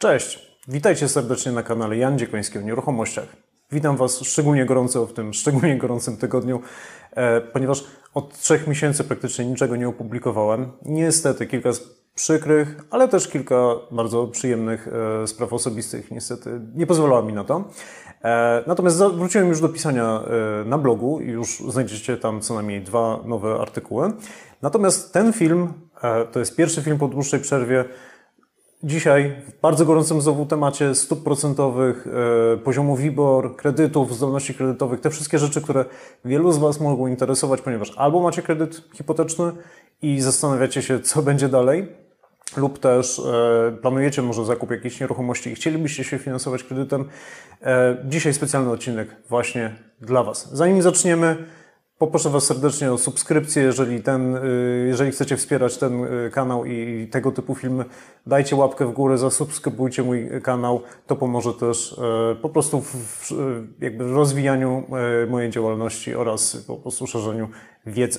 Cześć, witajcie serdecznie na kanale Jan Dziekoński o nieruchomościach. Witam Was szczególnie gorąco w tym szczególnie gorącym tygodniu, e, ponieważ od trzech miesięcy praktycznie niczego nie opublikowałem. Niestety kilka przykrych, ale też kilka bardzo przyjemnych e, spraw osobistych niestety nie pozwalało mi na to. E, natomiast wróciłem już do pisania na blogu i już znajdziecie tam co najmniej dwa nowe artykuły. Natomiast ten film to jest pierwszy film po dłuższej przerwie, Dzisiaj w bardzo gorącym znowu temacie stóp procentowych, e, poziomu WIBOR, kredytów, zdolności kredytowych, te wszystkie rzeczy, które wielu z Was mogą interesować, ponieważ albo macie kredyt hipoteczny i zastanawiacie się, co będzie dalej, lub też e, planujecie może zakup jakiejś nieruchomości i chcielibyście się finansować kredytem. E, dzisiaj specjalny odcinek właśnie dla Was. Zanim zaczniemy, Poproszę Was serdecznie o subskrypcję, jeżeli, ten, y, jeżeli chcecie wspierać ten y, kanał i tego typu filmy, dajcie łapkę w górę, zasubskrybujcie mój kanał, to pomoże też e, po prostu w, jakby rozwijaniu e, mojej działalności oraz po prostu szerzeniu wiedzy.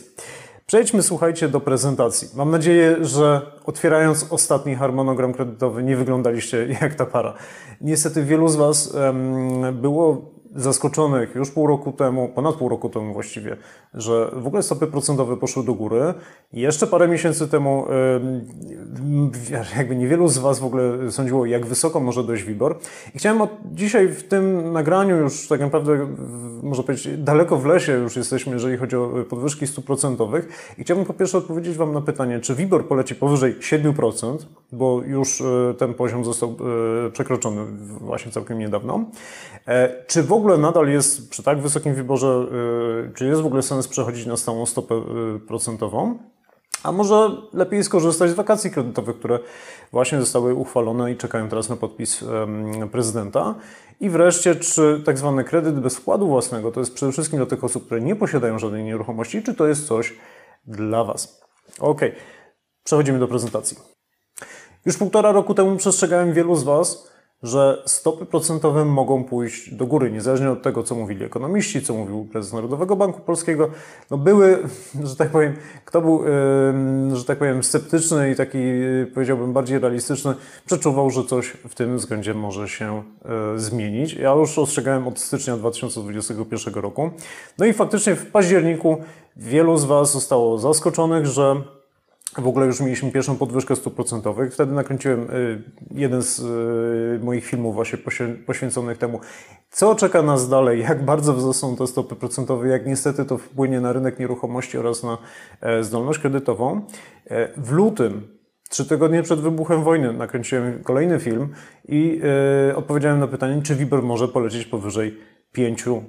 Przejdźmy, słuchajcie, do prezentacji. Mam nadzieję, że otwierając ostatni harmonogram kredytowy nie wyglądaliście jak ta para. Niestety wielu z Was było zaskoczonych już pół roku temu, ponad pół roku temu właściwie, że w ogóle stopy procentowe poszły do góry. Jeszcze parę miesięcy temu jakby niewielu z Was w ogóle sądziło, jak wysoko może dojść WIBOR. I chciałem od dzisiaj w tym nagraniu już tak naprawdę, można powiedzieć, daleko w lesie już jesteśmy, jeżeli chodzi o podwyżki stóp procentowych. I chciałbym po pierwsze odpowiedzieć Wam na pytanie, czy WIBOR poleci powyżej 7%, bo już e, ten poziom został e, przekroczony właśnie całkiem niedawno. E, czy w ogóle nadal jest przy tak wysokim wyborze, y, czy jest w ogóle sens przechodzić na stałą stopę y, procentową? A może lepiej skorzystać z wakacji kredytowych, które właśnie zostały uchwalone i czekają teraz na podpis prezydenta? I wreszcie, czy tak zwany kredyt bez wkładu własnego to jest przede wszystkim dla tych osób, które nie posiadają żadnej nieruchomości, czy to jest coś dla Was? Ok, przechodzimy do prezentacji. Już półtora roku temu przestrzegałem wielu z Was, że stopy procentowe mogą pójść do góry, niezależnie od tego, co mówili ekonomiści, co mówił prezes Narodowego Banku Polskiego. No były, że tak powiem, kto był, że tak powiem, sceptyczny i taki, powiedziałbym, bardziej realistyczny, przeczuwał, że coś w tym względzie może się e, zmienić. Ja już ostrzegałem od stycznia 2021 roku. No i faktycznie w październiku wielu z Was zostało zaskoczonych, że w ogóle już mieliśmy pierwszą podwyżkę stóp procentowych. Wtedy nakręciłem y, jeden z y, moich filmów właśnie poświęconych temu, co czeka nas dalej, jak bardzo wzrosną te stopy procentowe, jak niestety to wpłynie na rynek nieruchomości oraz na e, zdolność kredytową. E, w lutym Trzy tygodnie przed wybuchem wojny nakręciłem kolejny film i yy, odpowiedziałem na pytanie, czy WIBOR może polecieć powyżej 5%.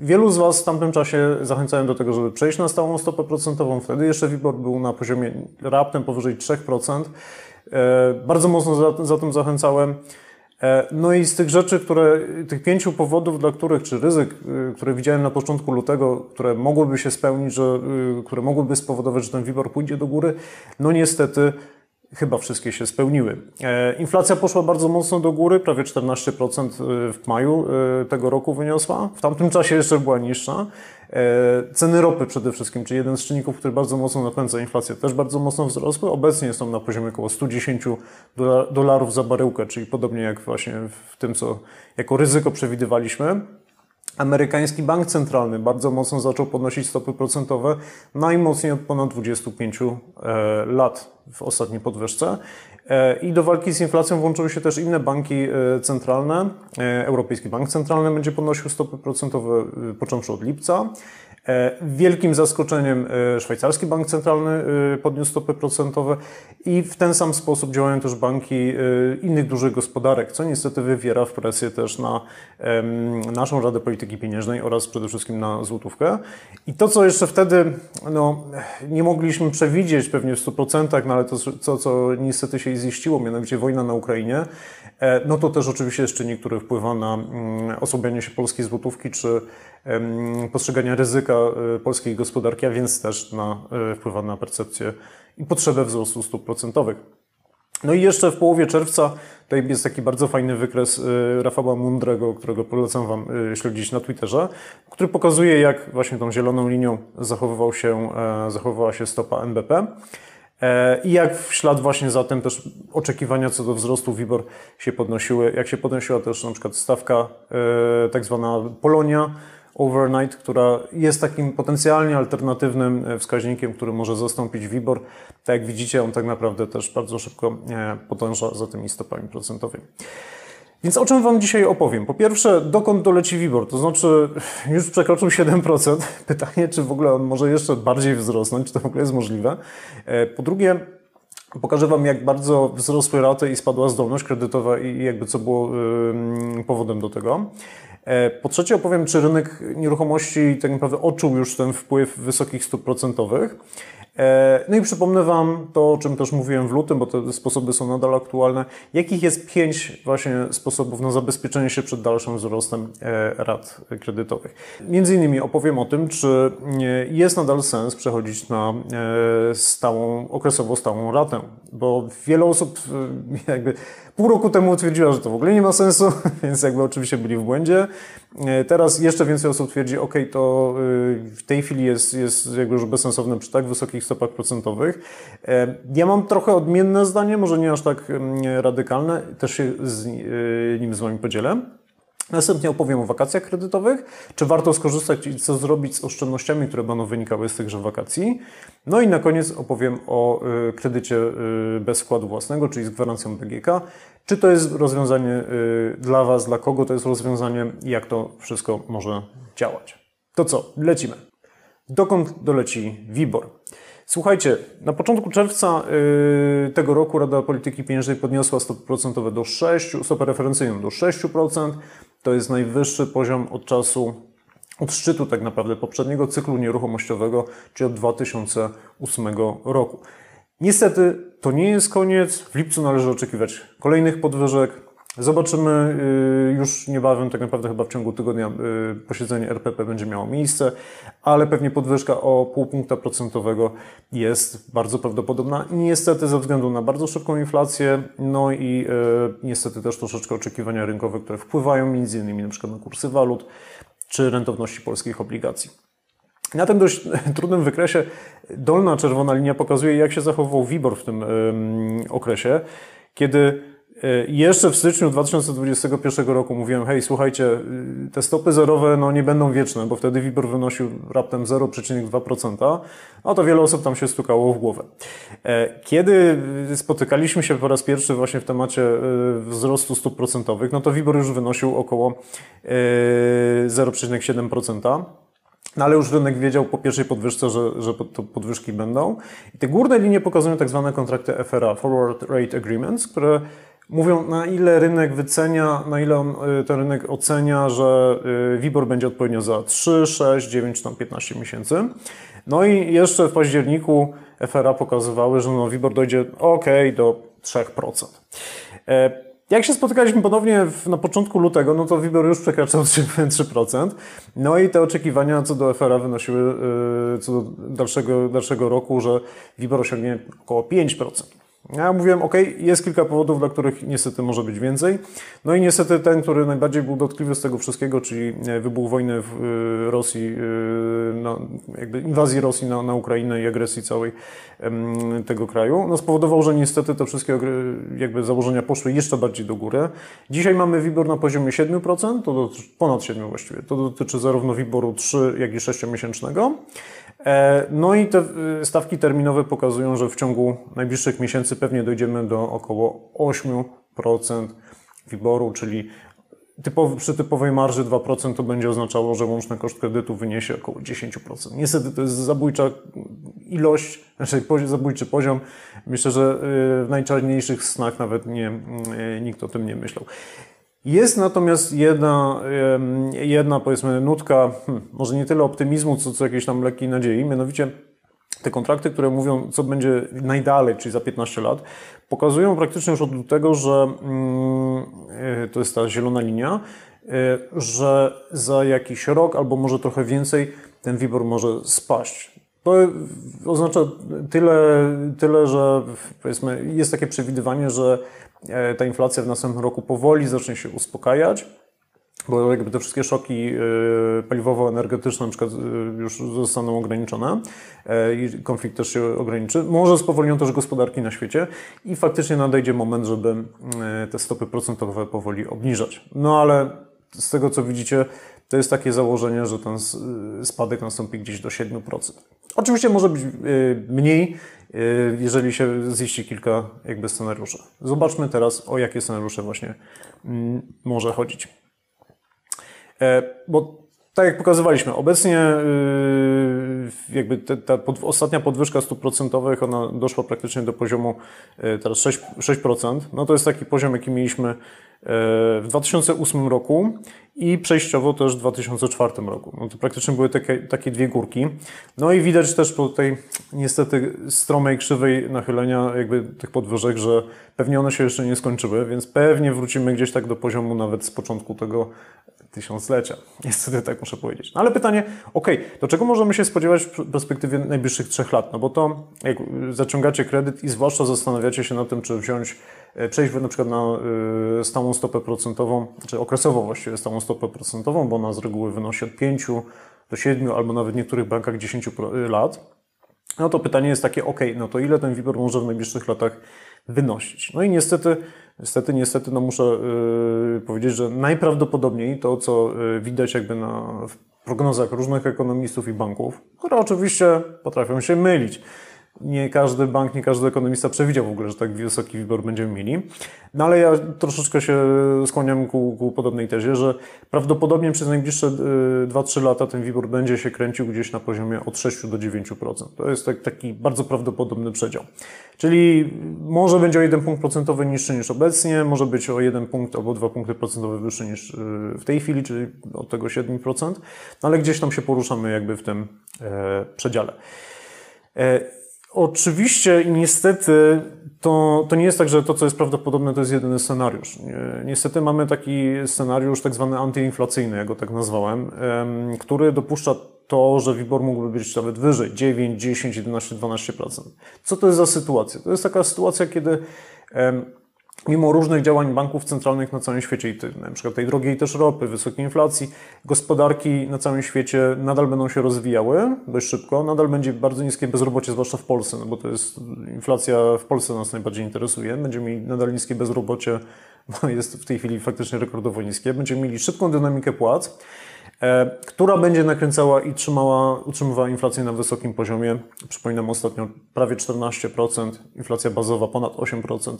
Wielu z Was w tamtym czasie zachęcałem do tego, żeby przejść na stałą stopę procentową. Wtedy jeszcze WIBOR był na poziomie raptem powyżej 3%. E, bardzo mocno za, za tym zachęcałem. E, no i z tych rzeczy, które, tych pięciu powodów, dla których, czy ryzyk, e, które widziałem na początku lutego, które mogłyby się spełnić, że, które mogłyby spowodować, że ten WIBOR pójdzie do góry, no niestety Chyba wszystkie się spełniły. E, inflacja poszła bardzo mocno do góry, prawie 14% e, w maju e, tego roku wyniosła. W tamtym czasie jeszcze była niższa. Ceny ropy przede wszystkim, czyli jeden z czynników, który bardzo mocno napędza inflację, też bardzo mocno wzrosły. Obecnie są na poziomie około 110 dolarów za baryłkę, czyli podobnie jak właśnie w tym, co jako ryzyko przewidywaliśmy. Amerykański bank centralny bardzo mocno zaczął podnosić stopy procentowe, najmocniej od ponad 25 e, lat w ostatniej podwyżce. I do walki z inflacją włączyły się też inne banki centralne. Europejski Bank Centralny będzie podnosił stopy procentowe począwszy od lipca. E, wielkim zaskoczeniem e, szwajcarski bank centralny e, podniósł stopy procentowe i w ten sam sposób działają też banki innych dużych gospodarek, co niestety wywiera w presję też na naszą Radę Polityki Pieniężnej oraz przede wszystkim na złotówkę. I to, co jeszcze wtedy no, nie mogliśmy przewidzieć pewnie w 100%, no ale to, co, co niestety się ziściło, mianowicie wojna na Ukrainie, no to też oczywiście jest czynnik, który wpływa na mm, osłabianie się polskiej złotówki, czy postrzegania ryzyka e, polskiej gospodarki, a więc też na, e, wpływa na percepcję i potrzebę wzrostu stóp procentowych. No i jeszcze w połowie czerwca tutaj jest taki bardzo fajny wykres e, Rafała Mundrego, którego polecam Wam śledzić na Twitterze, który pokazuje, jak właśnie tą zieloną linią zachowywał się, zachowywała się stopa NBP. I jak w ślad właśnie za tym też oczekiwania co do wzrostu WIBOR się podnosiły, jak się podnosiła też na przykład stawka tak zwana Polonia, overnight, która jest takim potencjalnie alternatywnym e, wskaźnikiem, który może zastąpić WIBOR. Tak jak widzicie, on tak naprawdę też bardzo szybko e, podąża za tymi stopami procentowymi. Więc o czym Wam dzisiaj opowiem? Po pierwsze, dokąd doleci WIBOR? To znaczy, już przekroczył 7%. Pytanie, czy w ogóle on może jeszcze bardziej wzrosnąć, czy to w ogóle jest możliwe. E, po drugie, Pokażę Wam, jak bardzo wzrosły raty i spadła zdolność kredytowa i jakby co było powodem do tego. E, po trzecie opowiem, czy rynek nieruchomości tak naprawdę odczuł już ten wpływ wysokich stóp procentowych. E, no i przypomnę Wam to, o czym też mówiłem w lutym, bo te sposoby są nadal aktualne. Jakich jest pięć właśnie sposobów na zabezpieczenie się przed dalszym wzrostem e, rat kredytowych. Między innymi opowiem o tym, czy jest nadal sens przechodzić na stałą, okresowo stałą ratę, bo wiele osób jakby pół roku temu twierdziła, że to w ogóle nie ma sensu, więc jakby oczywiście byli w błędzie. E, teraz jeszcze więcej osób twierdzi, ok, to y, w tej chwili jest, jest jakby już bezsensowne przy tak wysokich stopach procentowych. E, ja mam trochę odmienne zdanie, może nie aż tak mm, radykalne, też się z y, nim z Wami podzielę. Następnie opowiem o wakacjach kredytowych, czy warto skorzystać i co zrobić z oszczędnościami, które będą wynikały z tychże wakacji. No i na koniec opowiem o y, kredycie y, bez wkładu własnego, czyli z gwarancją BGK. Czy to jest rozwiązanie y, dla Was, dla kogo to jest rozwiązanie i jak to wszystko może działać. To co, lecimy. Dokąd doleci WIBOR? Słuchajcie, na początku czerwca yy, tego roku Rada Polityki Pieniężnej podniosła stopy procentowe do 6, stopę referencyjną do 6%. To jest najwyższy poziom od czasu, od szczytu tak naprawdę poprzedniego cyklu nieruchomościowego, czyli od 2008 roku. Niestety to nie jest koniec. W lipcu należy oczekiwać kolejnych podwyżek. Zobaczymy y, już niebawem, tak naprawdę chyba w ciągu tygodnia y, posiedzenie RPP będzie miało miejsce, ale pewnie podwyżka o pół punkta procentowego jest bardzo prawdopodobna. Niestety ze względu na bardzo szybką inflację, no i y, niestety też troszeczkę oczekiwania rynkowe, które wpływają między innymi na przykład na kursy walut czy rentowności polskich obligacji. Na tym dość trudnym wykresie dolna czerwona linia pokazuje, jak się zachował WIBOR w tym okresie, kiedy jeszcze w styczniu 2021 roku mówiłem, hej, słuchajcie, y, te stopy zerowe no, nie będą wieczne, bo wtedy WIBOR wynosił raptem 0,2%, no to wiele osób tam się stukało w głowę. E, kiedy spotykaliśmy się po raz pierwszy właśnie w temacie y, wzrostu stóp procentowych, no to WIBOR już wynosił około 0,7%. E, no ale już rynek wiedział po pierwszej podwyżce, że, że podwyżki będą. I te górne linie pokazują tak zwane kontrakty FRA, Forward Rate Agreements, które mówią, na ile rynek wycenia, na ile on, y, ten rynek ocenia, że y, WIBOR będzie odpowiednio za 3, 6, 9 czy tam 15 miesięcy. No i jeszcze w październiku FRA pokazywały, że no WIBOR dojdzie ok do 3%. E, jak się spotykaliśmy ponownie na początku lutego, no to WIBOR już przekraczał 3%. No i te oczekiwania co do FRA wynosiły y, co do dalszego, dalszego roku, że WIBOR osiągnie około 5%. Ja mówiłem, ok, jest kilka powodów, dla których niestety może być więcej. No i niestety ten, który najbardziej był dotkliwy z tego wszystkiego, czyli e, wybuch wojny w e, Rosji, e, no, jakby inwazji Rosji na, na Ukrainę i agresji całej tego kraju, no spowodował, że niestety te wszystkie jakby założenia poszły jeszcze bardziej do góry. Dzisiaj mamy WIBOR na poziomie 7%, to dotyczy, ponad 7 właściwie. To dotyczy zarówno WIBORu 3, jak i 6-miesięcznego. No i te stawki terminowe pokazują, że w ciągu najbliższych miesięcy pewnie dojdziemy do około 8% wyboru, czyli typowy, przy typowej marży 2% to będzie oznaczało, że łączny koszt kredytu wyniesie około 10%. Niestety to jest zabójcza ilość, znaczy zabójczy poziom. Myślę, że y, w najczarniejszych snach nawet nie, y, nikt o tym nie myślał. Jest natomiast jedna, jedna powiedzmy nutka, hmm, może nie tyle optymizmu, co, co jakiejś tam lekkiej nadziei, mianowicie te kontrakty, które mówią, co będzie najdalej, czyli za 15 lat, pokazują praktycznie już od tego, że mm, e, to jest ta zielona linia, e, że za jakiś rok albo może trochę więcej ten WIBOR może spaść. To oznacza tyle, tyle, że powiedzmy jest takie przewidywanie, że e, ta inflacja w następnym roku powoli zacznie się uspokajać bo jakby te wszystkie szoki y, paliwowo-energetyczne na przykład y, już zostaną ograniczone i konflikt też się ograniczy. Może spowolnią też gospodarki na świecie i faktycznie nadejdzie moment, żeby te stopy procentowe powoli obniżać. No ale z tego co widzicie, to jest takie założenie, że ten spadek nastąpi gdzieś do 7%. Oczywiście może być mniej, jeżeli się ziści kilka jakby scenariuszy. Zobaczmy teraz, o jakie scenariusze właśnie mm, może chodzić. E, bo tak jak pokazywaliśmy, obecnie y, jakby ta pod, ostatnia podwyżka stóp procentowych, ona doszła praktycznie do poziomu y, teraz 6%, 6%. No to jest taki poziom, jaki mieliśmy y, w 2008 roku i przejściowo też w 2004 roku. No to praktycznie były takie, takie dwie górki. No i widać też po tej niestety stromej, krzywej nachylenia jakby tych podwyżek, że pewnie one się jeszcze nie skończyły, więc pewnie wrócimy gdzieś tak do poziomu nawet z początku tego tysiąclecia. Niestety tak muszę powiedzieć. No ale pytanie, ok, do czego możemy się spodziewać w perspektywie najbliższych trzech lat? No bo to, jak zaciągacie kredyt i zwłaszcza zastanawiacie się nad tym, czy wziąć, przejść na przykład na e, stałą stopę procentową, czy okresowo właściwie stałą stopę procentową, bo ona z reguły wynosi od 5 do 7 albo nawet w niektórych bankach 10 lat, no to pytanie jest takie, ok, no to ile ten WIBOR może w najbliższych latach wynosić? No i niestety Niestety, niestety, no muszę yy, powiedzieć, że najprawdopodobniej to, co widać jakby na, w prognozach różnych ekonomistów i banków, które oczywiście potrafią się mylić, nie każdy bank, nie każdy ekonomista przewidział w ogóle, że tak wysoki wybór będziemy mieli. No ale ja troszeczkę się skłaniam ku, ku podobnej tezie, że prawdopodobnie przez najbliższe 2-3 y, lata ten wybór będzie się kręcił gdzieś na poziomie od 6 do 9%. To jest tak, taki bardzo prawdopodobny przedział. Czyli może będzie o 1 punkt procentowy niższy niż obecnie, może być o 1 punkt albo 2 punkty procentowe wyższy niż y, w tej chwili, czyli od tego 7%, no ale gdzieś tam się poruszamy jakby w tym e, przedziale. Oczywiście i niestety to, to nie jest tak, że to, co jest prawdopodobne, to jest jedyny scenariusz. Niestety mamy taki scenariusz tak zwany antyinflacyjny, ja go tak nazwałem, który dopuszcza to, że WIBOR mógłby być nawet wyżej, 9, 10, 11, 12%. Co to jest za sytuacja? To jest taka sytuacja, kiedy mimo różnych działań banków centralnych na całym świecie, i na przykład tej drogiej też ropy, wysokiej inflacji, gospodarki na całym świecie nadal będą się rozwijały dość szybko, nadal będzie bardzo niskie bezrobocie, zwłaszcza w Polsce, no bo to jest inflacja w Polsce nas najbardziej interesuje. Będziemy mieli nadal niskie bezrobocie, bo jest w tej chwili faktycznie rekordowo niskie. Będziemy mieli szybką dynamikę płac. E, która będzie nakręcała i trzymała, utrzymywała inflację na wysokim poziomie. Przypominam ostatnio prawie 14%, inflacja bazowa ponad 8%,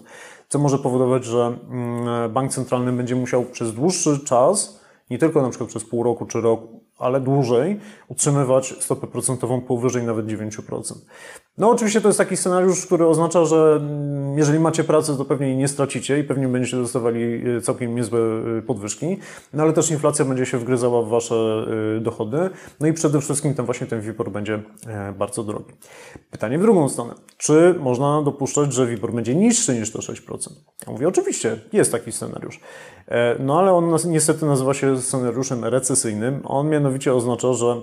co może powodować, że mm, bank centralny będzie musiał przez dłuższy czas, nie tylko na przykład przez pół roku czy rok, ale dłużej utrzymywać stopę procentową powyżej nawet 9%. No oczywiście to jest taki scenariusz, który oznacza, że mm, jeżeli macie pracę, to pewnie jej nie stracicie i pewnie będziecie dostawali y, całkiem niezłe y, podwyżki, no ale też inflacja będzie się wgryzała w wasze y, dochody, no i przede wszystkim ten właśnie ten WIBOR będzie e, bardzo drogi. Pytanie w drugą stronę. Czy można dopuszczać, że WIBOR będzie niższy niż to 6%? Ja mówię, oczywiście, jest taki scenariusz. E, no ale on niestety nazywa się scenariuszem recesyjnym. On mianowicie oznacza, że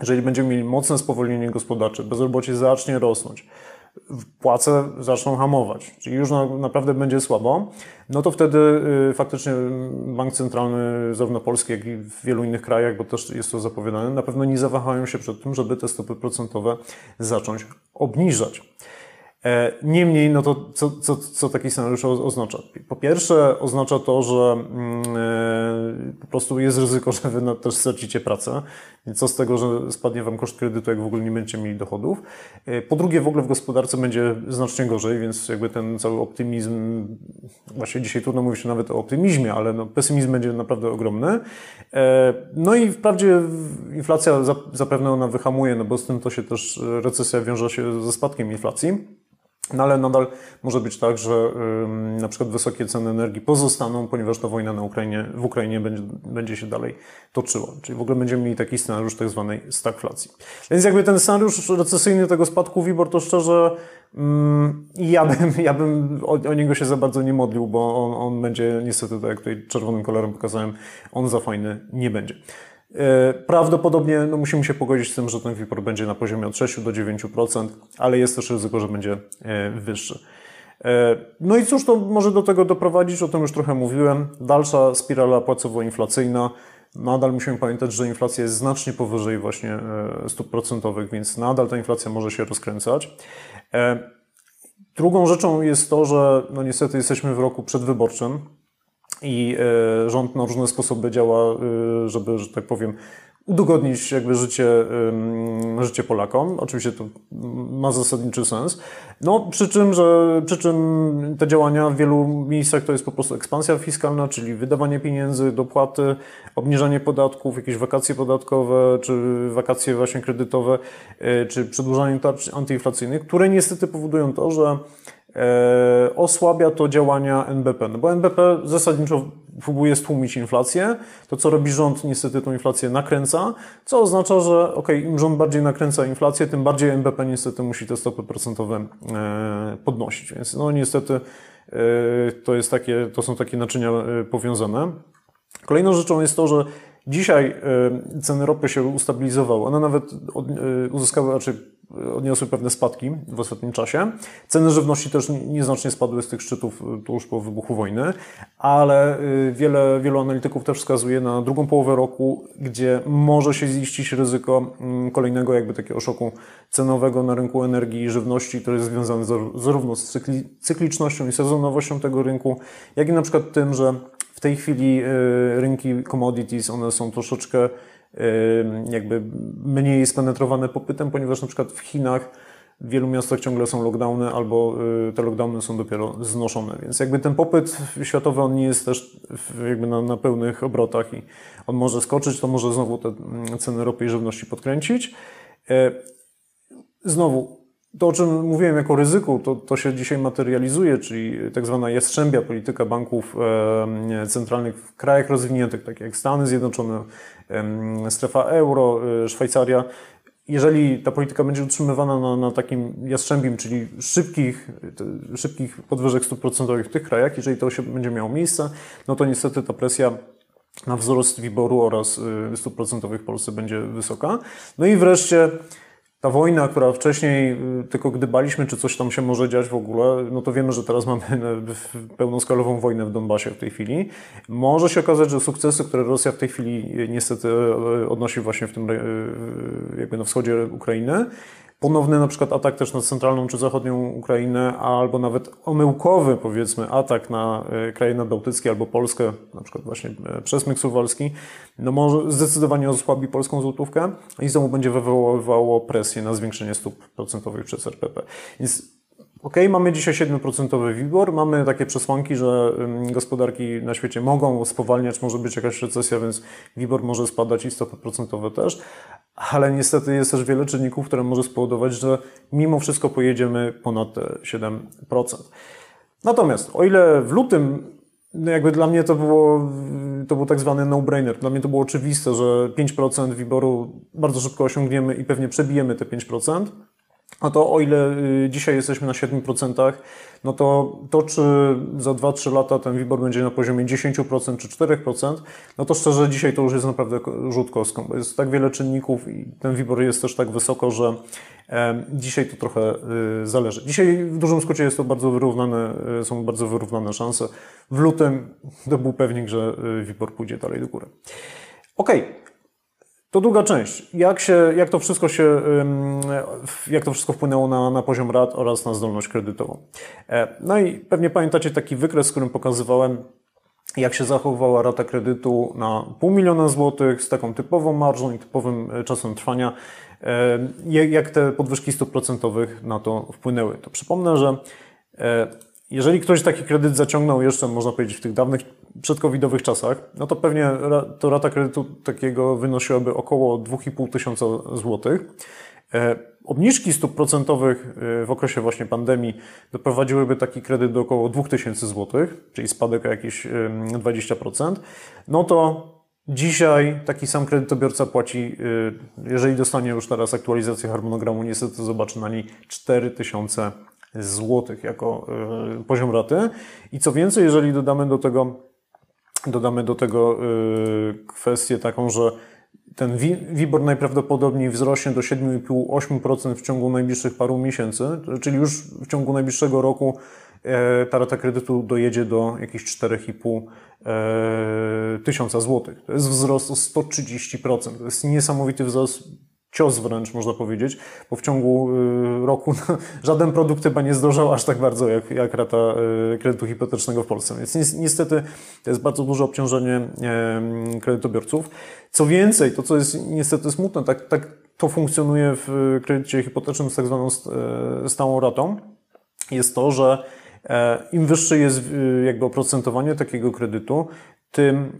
jeżeli będziemy mieli mocne spowolnienie gospodarcze, bezrobocie zacznie rosnąć, płace zaczną hamować, czyli już na, naprawdę będzie słabo, no to wtedy y, faktycznie bank centralny, zarówno polski, jak i w wielu innych krajach, bo też jest to zapowiadane, na pewno nie zawahają się przed tym, żeby te stopy procentowe zacząć obniżać. E, niemniej, no to co, co, co taki scenariusz oznacza? Po pierwsze, oznacza to, że mm, e, po prostu jest ryzyko, że wy też stracicie pracę. Co z tego, że spadnie wam koszt kredytu, jak w ogóle nie będziecie mieli dochodów. E, po drugie, w ogóle w gospodarce będzie znacznie gorzej, więc jakby ten cały optymizm, właśnie dzisiaj trudno mówić nawet o optymizmie, ale no, pesymizm będzie naprawdę ogromny. No i wprawdzie inflacja zapewne ona wyhamuje, no bo z tym to się też recesja wiąże się ze spadkiem inflacji. No ale nadal może być tak, że na przykład wysokie ceny energii pozostaną, ponieważ ta wojna na Ukrainie, w Ukrainie będzie, będzie się dalej toczyła. Czyli w ogóle będziemy mieli taki scenariusz tak zwanej stagflacji. Więc jakby ten scenariusz recesyjny tego spadku WIBOR, to szczerze ja bym, ja bym o, o, niego się za bardzo nie modlił, bo on, on będzie niestety, tak jak tutaj czerwonym kolorem pokazałem, on za fajny nie będzie. E, prawdopodobnie no, musimy się pogodzić z tym, że ten WIPOR będzie na poziomie od 6 do 9%, ale jest też ryzyko, że będzie e, wyższy. E, no i cóż to może do tego doprowadzić, o tym już trochę mówiłem. Dalsza spirala płacowo-inflacyjna. Nadal musimy pamiętać, że inflacja jest znacznie powyżej właśnie stóp procentowych, więc nadal ta inflacja może się rozkręcać. Drugą rzeczą jest to, że no niestety jesteśmy w roku przedwyborczym, i e, rząd na różne sposoby działa, e, żeby, że tak powiem, udogodnić jakby życie, życie Polakom. Oczywiście to ma zasadniczy sens. No, przy czym, że, przy czym te działania w wielu miejscach to jest po prostu ekspansja fiskalna, czyli wydawanie pieniędzy, dopłaty, obniżanie podatków, jakieś wakacje podatkowe, czy wakacje właśnie kredytowe, e, czy przedłużanie tarcz antyinflacyjnych, które niestety powodują to, że osłabia to działania NBP. No bo NBP zasadniczo próbuje stłumić inflację. To, co robi rząd, niestety tą inflację nakręca, co oznacza, że ok, im rząd bardziej nakręca inflację, tym bardziej NBP niestety musi te stopy procentowe e, podnosić. Więc no niestety e, to, jest takie, to są takie naczynia powiązane. Kolejną rzeczą jest to, że dzisiaj ceny ropy się ustabilizowały. One nawet uzyskały, raczej odniosły pewne spadki w ostatnim czasie. Ceny żywności też nieznacznie spadły z tych szczytów y, tuż po wybuchu wojny, ale y, wiele, wielu analityków też wskazuje na drugą połowę roku, gdzie może się ziścić ryzyko mm, kolejnego jakby takiego szoku cenowego na rynku energii i żywności, który jest związany zarówno z cykli, cyklicznością i sezonowością tego rynku, jak i na przykład tym, że w tej chwili y, rynki commodities, one są troszeczkę jakby mniej spenetrowane popytem, ponieważ na przykład w Chinach w wielu miastach ciągle są lockdowny albo y, te lockdowny są dopiero znoszone. Więc jakby ten popyt światowy, on nie jest też jakby na, na pełnych obrotach i on może skoczyć, to może znowu te mm, ceny ropy i żywności podkręcić. E, znowu, to, o czym mówiłem jako ryzyku, to, to się dzisiaj materializuje, czyli tak zwana jastrzębia polityka banków e, centralnych w krajach rozwiniętych, tak jak Stany Zjednoczone, e, strefa euro, e, Szwajcaria. Jeżeli ta polityka będzie utrzymywana na, na takim jastrzębim, czyli szybkich, szybkich podwyżek stóp procentowych w tych krajach, jeżeli to się będzie miało miejsce, no to niestety ta presja na wzrost WIBOR-u oraz stóp procentowych w Polsce będzie wysoka. No i wreszcie ta wojna, która wcześniej y, tylko gdybaliśmy, czy coś tam się może dziać w ogóle, no to wiemy, że teraz mamy pełnoskalową wojnę w Donbasie w tej chwili. Może się okazać, że sukcesy, które Rosja w tej chwili y, niestety y, odnosi właśnie w tym jakby na wschodzie Ukrainy, ponowny na przykład atak też na centralną czy zachodnią Ukrainę, albo nawet omyłkowy powiedzmy atak na e, kraje nadbałtyckie albo Polskę, na przykład właśnie e, przesmyk suwalski, no może zdecydowanie osłabi polską złotówkę i znowu będzie wywoływało presję na zwiększenie stóp procentowych przez RPP. Więc OK, mamy dzisiaj 7% WIBOR, mamy takie przesłanki, że gospodarki na świecie mogą spowalniać, może być jakaś recesja, więc WIBOR może spadać i stopy procentowe też, ale niestety jest też wiele czynników, które może spowodować, że mimo wszystko pojedziemy ponad te 7%. Natomiast o ile w lutym no jakby dla mnie to było, to był tak zwany no-brainer. Dla mnie to było oczywiste, że 5% wyboru bardzo szybko osiągniemy i pewnie przebijemy te 5%. A to o ile y, dzisiaj jesteśmy na 7%, no to to, czy za 2-3 lata ten WIBOR będzie na poziomie 10% czy 4%, no to szczerze dzisiaj to już jest naprawdę rzut kostką, bo jest tak wiele czynników i ten WIBOR jest też tak wysoko, że dzisiaj to trochę y, zależy. Dzisiaj w dużym skrócie jest to bardzo wyrównane, y, są bardzo wyrównane szanse. W lutym to był pewnik, że WIBOR pójdzie dalej do góry. Okej, okay. To druga część. Jak, się, jak to wszystko się, jak to wszystko wpłynęło na, na poziom rat oraz na zdolność kredytową. E, no i pewnie pamiętacie taki wykres, którym pokazywałem, jak się zachowywała rata kredytu na pół miliona złotych z taką typową marżą i typowym e, czasem trwania, e, jak te podwyżki stóp procentowych na to wpłynęły. To przypomnę, że jeżeli ktoś taki kredyt zaciągnął jeszcze, można powiedzieć, w tych dawnych przedcovidowych czasach, no to pewnie to rata kredytu takiego wynosiłaby około 2,5 tysiąca złotych. E, obniżki stóp procentowych e, w okresie właśnie pandemii doprowadziłyby taki kredyt do około 2000 złotych, czyli spadek o jakieś 20%. No to dzisiaj taki sam kredytobiorca płaci, e, jeżeli dostanie już teraz aktualizację harmonogramu, niestety zobaczy na niej 4000 złotych jako poziom raty. I co więcej, jeżeli dodamy do tego Dodamy do tego y, kwestię taką, że ten WIBOR najprawdopodobniej wzrośnie do 7,5-8% w ciągu najbliższych paru miesięcy, czyli już w ciągu najbliższego roku e, ta rata kredytu dojedzie do jakichś 4,5 e, tysiąca złotych. To jest wzrost o 130%. To jest niesamowity wzrost cios wręcz, można powiedzieć, bo w ciągu y, roku żaden produkt chyba nie zdrożał aż tak bardzo jak, jak rata y, kredytu hipotecznego w Polsce. Więc niestety to jest bardzo duże obciążenie kredytobiorców. Co więcej, to co jest niestety smutne, tak, tak to funkcjonuje w kredycie hipotecznym z tak zwaną e, stałą ratą, jest to, że e, im wyższe jest y, jakby oprocentowanie takiego kredytu, tym,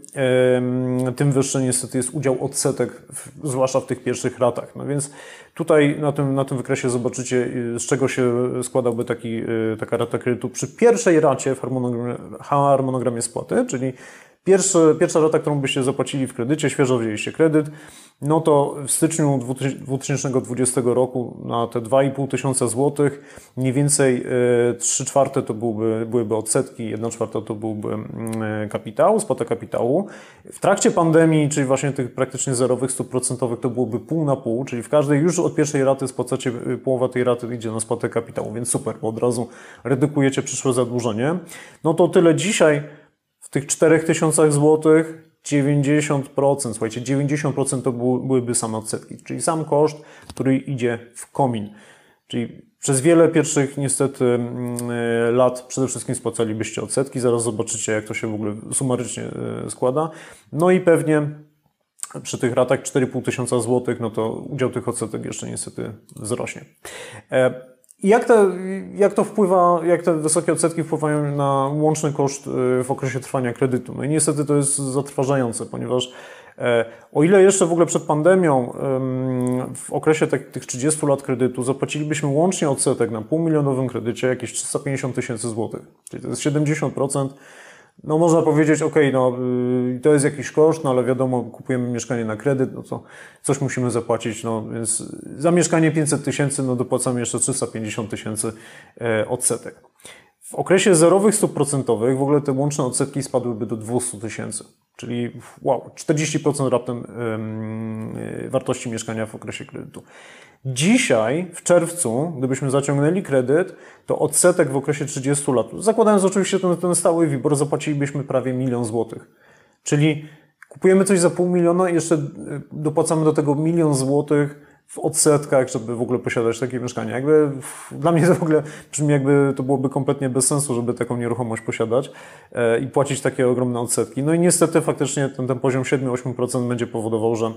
tym wyższy niestety jest udział odsetek, zwłaszcza w tych pierwszych ratach. No więc tutaj na tym, na tym wykresie zobaczycie, z czego się składałby taki, y, taka rata kredytu przy pierwszej racie w harmonogramie, harmonogramie spłaty, czyli Pierwszy, pierwsza rata, którą byście zapłacili w kredycie, świeżo wzięliście kredyt, no to w styczniu 2020 roku na te 2,5 tysiąca złotych mniej więcej 3 e, czwarte to byłby, byłyby odsetki, 1 czwarta to byłby mm, kapitał, spłata kapitału. W trakcie pandemii, czyli właśnie tych praktycznie zerowych stóp procentowych, to byłoby pół na pół, czyli w każdej już od pierwszej raty spłacacie, y, połowa tej raty idzie na spłatę kapitału, więc super, bo od razu redukujecie przyszłe zadłużenie. No to tyle dzisiaj w tych 4000 złotych 90%, słuchajcie, 90% to byłyby same odsetki, czyli sam koszt, który idzie w komin. Czyli przez wiele pierwszych niestety mm, e, lat przede wszystkim spłacalibyście odsetki, zaraz zobaczycie jak to się w ogóle sumarycznie e, składa. No i pewnie przy tych ratach 4,5 tysiąca złotych, no to udział tych odsetek jeszcze niestety wzrośnie. Jak, to, jak to wpływa, jak te wysokie odsetki wpływają na łączny koszt y, w okresie trwania kredytu? No i niestety to jest zatrważające, ponieważ e, o ile jeszcze w ogóle przed pandemią w okresie tych 30 lat kredytu zapłacilibyśmy łącznie odsetek na półmilionowym kredycie jakieś 350 tysięcy złotych, czyli to jest 70% no można powiedzieć, ok, no y, to jest jakiś koszt, no ale wiadomo, kupujemy mieszkanie na kredyt, no to coś musimy zapłacić, no więc za mieszkanie 500 tysięcy, no dopłacamy jeszcze 350 tysięcy e, odsetek. W okresie zerowych stóp procentowych w ogóle te łączne odsetki spadłyby do 200 tysięcy, czyli wow, 40% raptem yy, wartości mieszkania w okresie kredytu. Dzisiaj, w czerwcu, gdybyśmy zaciągnęli kredyt, to odsetek w okresie 30 lat, zakładając oczywiście ten, ten stały WIBOR, zapłacilibyśmy prawie milion złotych. Czyli kupujemy coś za pół miliona i jeszcze y, dopłacamy do tego milion złotych w odsetkach, żeby w ogóle posiadać takie mieszkanie. Jakby dla mnie to w ogóle brzmi jakby to byłoby kompletnie bez sensu, żeby taką nieruchomość posiadać e, i płacić takie ogromne odsetki. No i niestety faktycznie ten, ten poziom 7-8% będzie powodował, że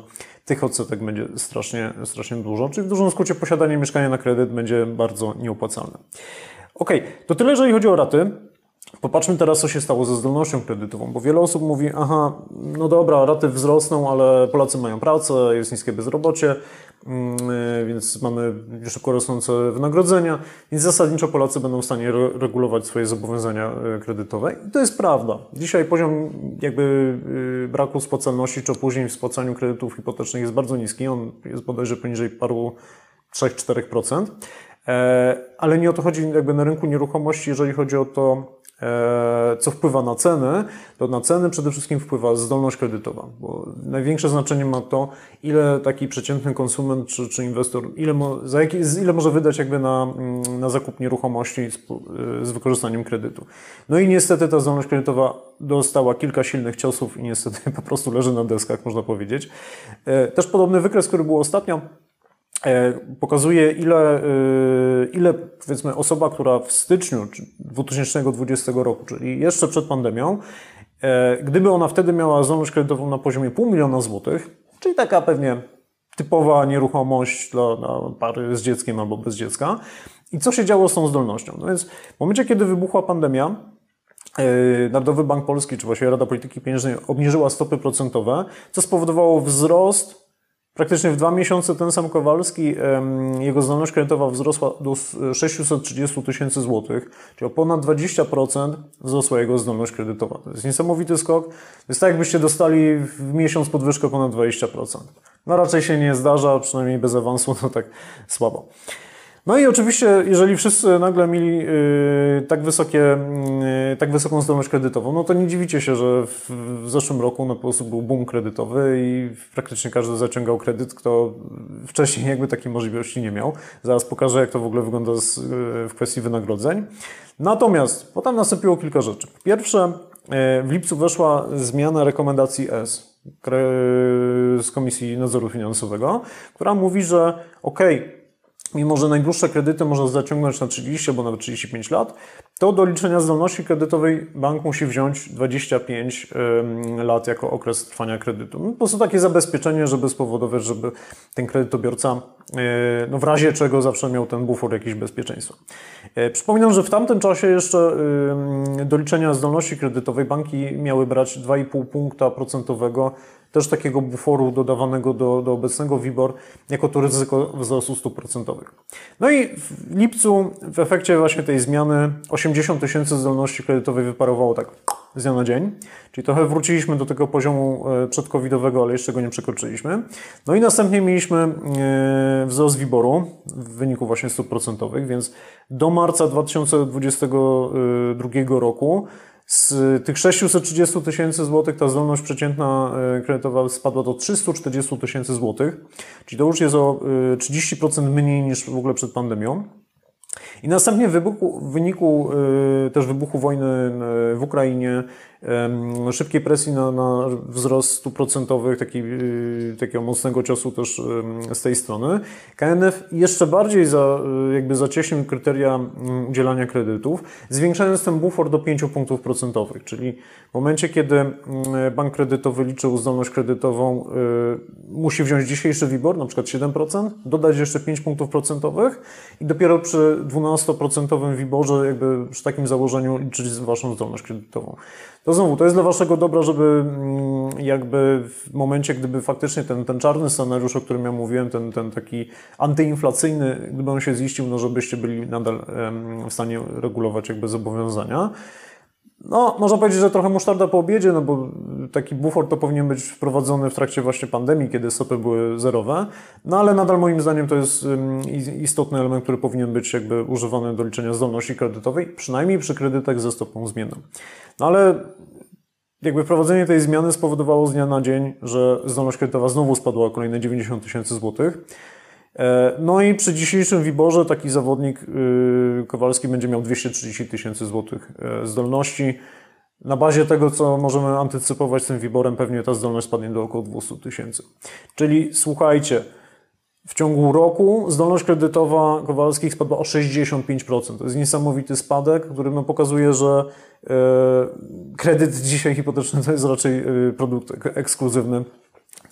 tych odsetek będzie strasznie, strasznie dużo. Czyli w dużym skrócie posiadanie mieszkania na kredyt będzie bardzo nieopłacalne. Ok, to tyle, jeżeli chodzi o raty. Popatrzmy teraz, co się stało ze zdolnością kredytową, bo wiele osób mówi, aha, no dobra, raty wzrosną, ale Polacy mają pracę, jest niskie bezrobocie, mm, y, więc mamy szybko rosnące wynagrodzenia, więc zasadniczo Polacy będą w stanie regulować swoje zobowiązania y, kredytowe. I to jest prawda. Dzisiaj poziom jakby y, braku spłacalności, czy opóźnień w spłacaniu kredytów hipotecznych jest bardzo niski, on jest bodajże poniżej paru 3-4%. E, ale nie o to chodzi jakby na rynku nieruchomości, jeżeli chodzi o to, co wpływa na ceny, to na ceny przede wszystkim wpływa zdolność kredytowa, bo największe znaczenie ma to, ile taki przeciętny konsument czy, czy inwestor, ile, mo, za jaki, ile może wydać jakby na, mm, na zakup nieruchomości z, z wykorzystaniem kredytu. No i niestety ta zdolność kredytowa dostała kilka silnych ciosów i niestety po prostu leży na deskach, można powiedzieć. E, też podobny wykres, który był ostatnio, E, pokazuje, ile, e, ile powiedzmy osoba, która w styczniu 2020 roku, czyli jeszcze przed pandemią, e, gdyby ona wtedy miała zdolność kredytową na poziomie pół miliona złotych, czyli taka pewnie typowa nieruchomość dla, dla pary z dzieckiem albo bez dziecka. I co się działo z tą zdolnością? No więc w momencie, kiedy wybuchła pandemia, Narodowy Bank Polski, czy właściwie Rada Polityki Pieniężnej obniżyła stopy procentowe, co spowodowało wzrost Praktycznie w dwa miesiące ten sam Kowalski, jego zdolność kredytowa wzrosła do 630 tysięcy złotych, czyli o ponad 20% wzrosła jego zdolność kredytowa. To jest niesamowity skok. To jest tak, jakbyście dostali w miesiąc podwyżkę ponad 20%. No raczej się nie zdarza, przynajmniej bez awansu, to tak słabo. No i oczywiście, jeżeli wszyscy nagle mieli yy, tak, wysokie, yy, tak wysoką zdolność kredytową, no to nie dziwicie się, że w, w zeszłym roku no, po prostu był boom kredytowy i praktycznie każdy zaciągał kredyt, kto wcześniej jakby takiej możliwości nie miał. Zaraz pokażę, jak to w ogóle wygląda z, yy, w kwestii wynagrodzeń. Natomiast potem nastąpiło kilka rzeczy. Pierwsze, w lipcu weszła zmiana rekomendacji S z Komisji Nadzoru Finansowego, która mówi, że ok, mimo że najdłuższe kredyty można zaciągnąć na 30 albo nawet 35 lat, to do liczenia zdolności kredytowej bank musi wziąć 25 lat jako okres trwania kredytu. No, po prostu takie zabezpieczenie, żeby spowodować, żeby ten kredytobiorca e, no w razie czego zawsze miał ten bufor jakiś bezpieczeństwa. E, przypominam, że w tamtym czasie jeszcze do liczenia zdolności kredytowej banki miały brać 2,5 punkta procentowego też takiego buforu dodawanego do, do obecnego WIBOR, jako to ryzyko wzrostu stóp procentowych. No i w lipcu w efekcie właśnie tej zmiany 80 tysięcy zdolności kredytowej wyparowało tak z dnia na dzień, czyli trochę wróciliśmy do tego poziomu e, przedcovidowego, ale jeszcze go nie przekroczyliśmy. No i następnie mieliśmy e, wzrost WIBORu w wyniku właśnie stóp procentowych, więc do marca 2022 roku z tych 630 tysięcy złotych ta zdolność przeciętna e, kredytowa spadła do 340 tysięcy złotych, czyli to już jest o 30% mniej niż w ogóle przed pandemią. I następnie w, wybuchu, w wyniku y, też wybuchu wojny w Ukrainie, szybkiej presji na, na wzrost stóp procentowych, taki, y, takiego mocnego ciosu też z tej strony, KNF jeszcze bardziej za, jakby zacieśnił kryteria udzielania kredytów, zwiększając ten bufor do 5 punktów procentowych, czyli w momencie, kiedy bank kredytowy liczył zdolność kredytową, musi wziąć dzisiejszy WIBOR, na przykład 7%, dodać jeszcze 5 punktów procentowych i dopiero przy 12% WIBORze jakby przy takim założeniu liczyć Waszą zdolność kredytową. To znowu, to jest dla Waszego dobra, żeby mm, jakby w momencie, gdyby faktycznie ten, ten czarny scenariusz, o którym ja mówiłem, ten, ten taki antyinflacyjny, gdyby on się ziścił, no żebyście byli nadal w stanie regulować jakby zobowiązania. No, można powiedzieć, że trochę musztarda po obiedzie, no bo taki bufor to powinien być wprowadzony w trakcie właśnie pandemii, kiedy stopy były zerowe, no ale nadal moim zdaniem to jest istotny element, który powinien być jakby używany do liczenia zdolności kredytowej, przynajmniej przy kredytach ze stopą zmienną. No ale jakby wprowadzenie tej zmiany spowodowało z dnia na dzień, że zdolność kredytowa znowu spadła o kolejne 90 tysięcy złotych. E, no i przy dzisiejszym wiborze taki zawodnik y, Kowalski będzie miał 230 tysięcy złotych e, zdolności. Na bazie tego, co możemy antycypować z tym wiborem, pewnie ta zdolność spadnie do około 200 tysięcy. Czyli słuchajcie, w ciągu roku zdolność kredytowa Kowalskich spadła o 65%. To jest niesamowity spadek, który no pokazuje, że e, kredyt dzisiaj hipoteczny to jest raczej produkt ekskluzywny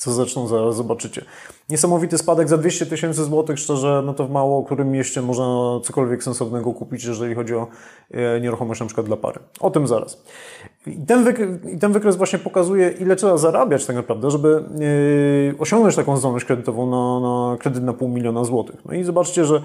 co zresztą zaraz zobaczycie. Niesamowity spadek za 200 tysięcy złotych, szczerze, no to w mało którym mieście można cokolwiek sensownego kupić, jeżeli chodzi o e, nieruchomość na przykład dla pary. O tym zaraz. I ten, wykres, i ten wykres właśnie pokazuje, ile trzeba zarabiać tak naprawdę, żeby yy, osiągnąć taką zdolność kredytową na, na kredyt na pół miliona złotych. No i zobaczcie, że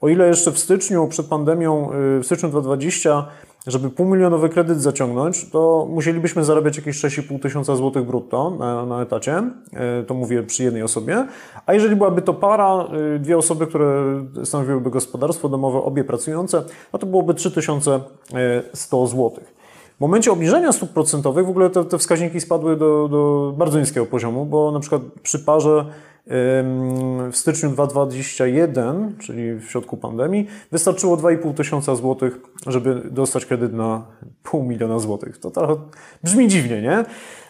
o ile jeszcze w styczniu, przed pandemią, yy, w styczniu 2020 żeby półmilionowy kredyt zaciągnąć, to musielibyśmy zarabiać jakieś 6,5 tysiąca złotych brutto na, na etacie, e, to mówię przy jednej osobie, a jeżeli byłaby to para, e, dwie osoby, które stanowiłyby gospodarstwo domowe, obie pracujące, no to byłoby 3100 złotych. W momencie obniżenia stóp procentowych w ogóle te, te wskaźniki spadły do, do bardzo niskiego poziomu, bo na przykład przy parze w styczniu 2021, czyli w środku pandemii, wystarczyło 2,5 tysiąca złotych, żeby dostać kredyt na pół miliona złotych. To trochę brzmi dziwnie, nie?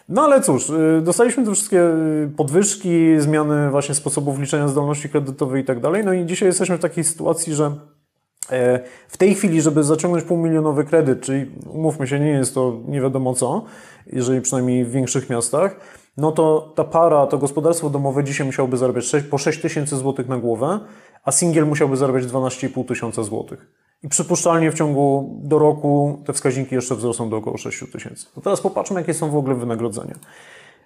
No ale cóż, y, dostaliśmy te wszystkie y, podwyżki, zmiany właśnie sposobów liczenia zdolności kredytowej i tak dalej. No i dzisiaj jesteśmy w takiej sytuacji, że e, w tej chwili, żeby zaciągnąć półmilionowy kredyt, czyli umówmy się, nie jest to nie wiadomo co, jeżeli przynajmniej w większych miastach, no to ta para, to gospodarstwo domowe dzisiaj musiałoby zarabiać 6, po 6 tysięcy złotych na głowę, a singiel musiałby zarabiać 12,5 tysiąca złotych. I przypuszczalnie w ciągu do roku te wskaźniki jeszcze wzrosną do około 6 tysięcy. To teraz popatrzmy, jakie są w ogóle wynagrodzenia.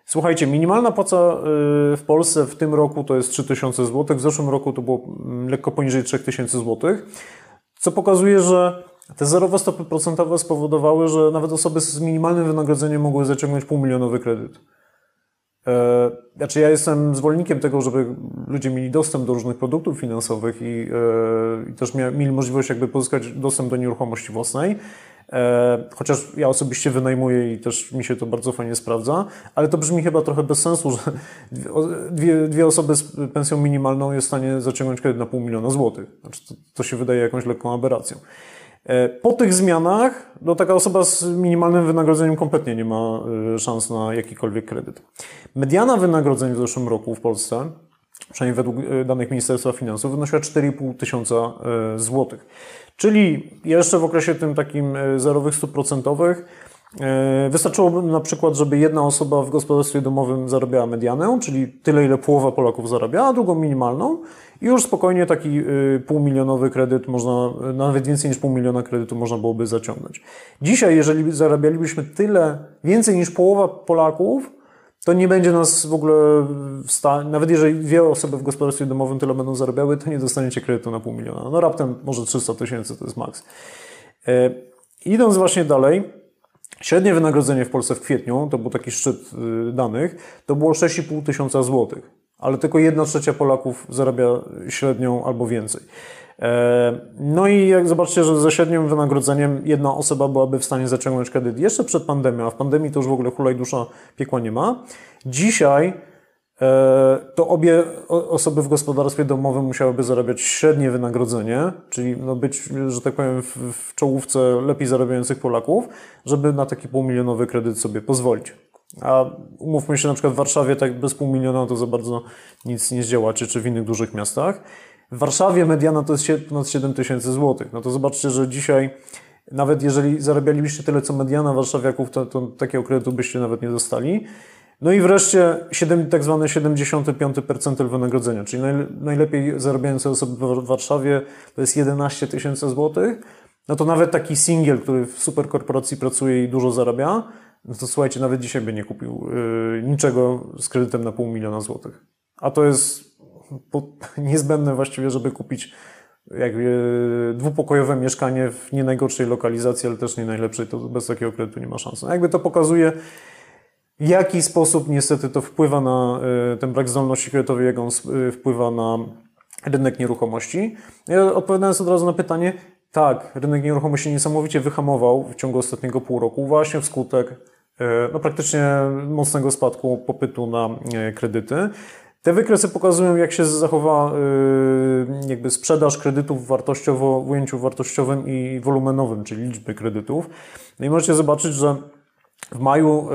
Słuchajcie, minimalna płaca y, w Polsce w tym roku to jest 3000 zł, w zeszłym roku to było mm, lekko poniżej 3000 zł, co pokazuje, że te zerowe stopy procentowe spowodowały, że nawet osoby z minimalnym wynagrodzeniem mogły zaciągnąć półmilionowy kredyt. E, znaczy, ja jestem zwolennikiem tego, żeby ludzie mieli dostęp do różnych produktów finansowych i, e, i też mieli możliwość jakby pozyskać dostęp do nieruchomości własnej. E, chociaż ja osobiście wynajmuję i też mi się to bardzo fajnie sprawdza, ale to brzmi chyba trochę bez sensu, że dwie, dwie osoby z pensją minimalną jest w stanie zaciągnąć kredyt na pół miliona złotych. Znaczy, to, to się wydaje jakąś lekką aberracją. E, po tych zmianach no, taka osoba z minimalnym wynagrodzeniem kompletnie nie ma e, szans na jakikolwiek kredyt. Mediana wynagrodzeń w zeszłym roku w Polsce, przynajmniej według e, danych Ministerstwa Finansów, wynosiła 4,5 tysiąca złotych. Czyli jeszcze w okresie tym takim zerowych stóp procentowych Wystarczyłoby na przykład, żeby jedna osoba w gospodarstwie domowym zarabiała medianę, czyli tyle, ile połowa Polaków zarabia, a drugą minimalną już spokojnie taki y, półmilionowy kredyt można, nawet więcej niż pół miliona kredytu można byłoby zaciągnąć. Dzisiaj, jeżeli zarabialibyśmy tyle, więcej niż połowa Polaków, to nie będzie nas w ogóle w stanie, nawet jeżeli dwie osoby w gospodarstwie domowym tyle będą zarabiały, to nie dostaniecie kredytu na pół miliona. No raptem może 300 tysięcy to jest maks. E, idąc właśnie dalej, średnie wynagrodzenie w Polsce w kwietniu, to był taki szczyt y, danych, to było 6,5 tysiąca złotych ale tylko jedna trzecia Polaków zarabia średnią albo więcej. E, no i jak zobaczcie, że ze średnim wynagrodzeniem jedna osoba byłaby w stanie zaciągnąć kredyt jeszcze przed pandemią, a w pandemii to już w ogóle hulaj dusza piekła nie ma. Dzisiaj e, to obie osoby w gospodarstwie domowym musiałyby zarabiać średnie wynagrodzenie, czyli no być, że tak powiem, w czołówce lepiej zarabiających Polaków, żeby na taki półmilionowy kredyt sobie pozwolić. A umówmy się, na przykład w Warszawie tak bez pół miliona to za bardzo nic nie zdziałacie, czy w innych dużych miastach. W Warszawie mediana to jest ponad 7 tysięcy złotych. No to zobaczcie, że dzisiaj nawet jeżeli zarabialibyście tyle co mediana warszawiaków, to, to takiego kredytu byście nawet nie dostali. No i wreszcie 7, tak zwany 75 percentyl wynagrodzenia, czyli najlepiej zarabiające osoby w Warszawie to jest 11 tysięcy złotych. No to nawet taki singiel, który w superkorporacji pracuje i dużo zarabia, no to słuchajcie, nawet dzisiaj by nie kupił yy, niczego z kredytem na pół miliona złotych. A to jest niezbędne właściwie, żeby kupić jakby yy, dwupokojowe mieszkanie w nie najgorszej lokalizacji, ale też nie najlepszej, to bez takiego kredytu nie ma szans. No jakby to pokazuje, w jaki sposób niestety to wpływa na yy, ten brak zdolności kredytowej, jak on yy, wpływa na rynek nieruchomości. Ja odpowiadając od razu na pytanie, tak, rynek nieruchomości niesamowicie wyhamował w ciągu ostatniego pół roku, właśnie wskutek e, no, praktycznie mocnego spadku popytu na e, kredyty. Te wykresy pokazują, jak się zachowa e, jakby sprzedaż kredytów wartościowo, w ujęciu wartościowym i wolumenowym, czyli liczby kredytów. No i możecie zobaczyć, że w maju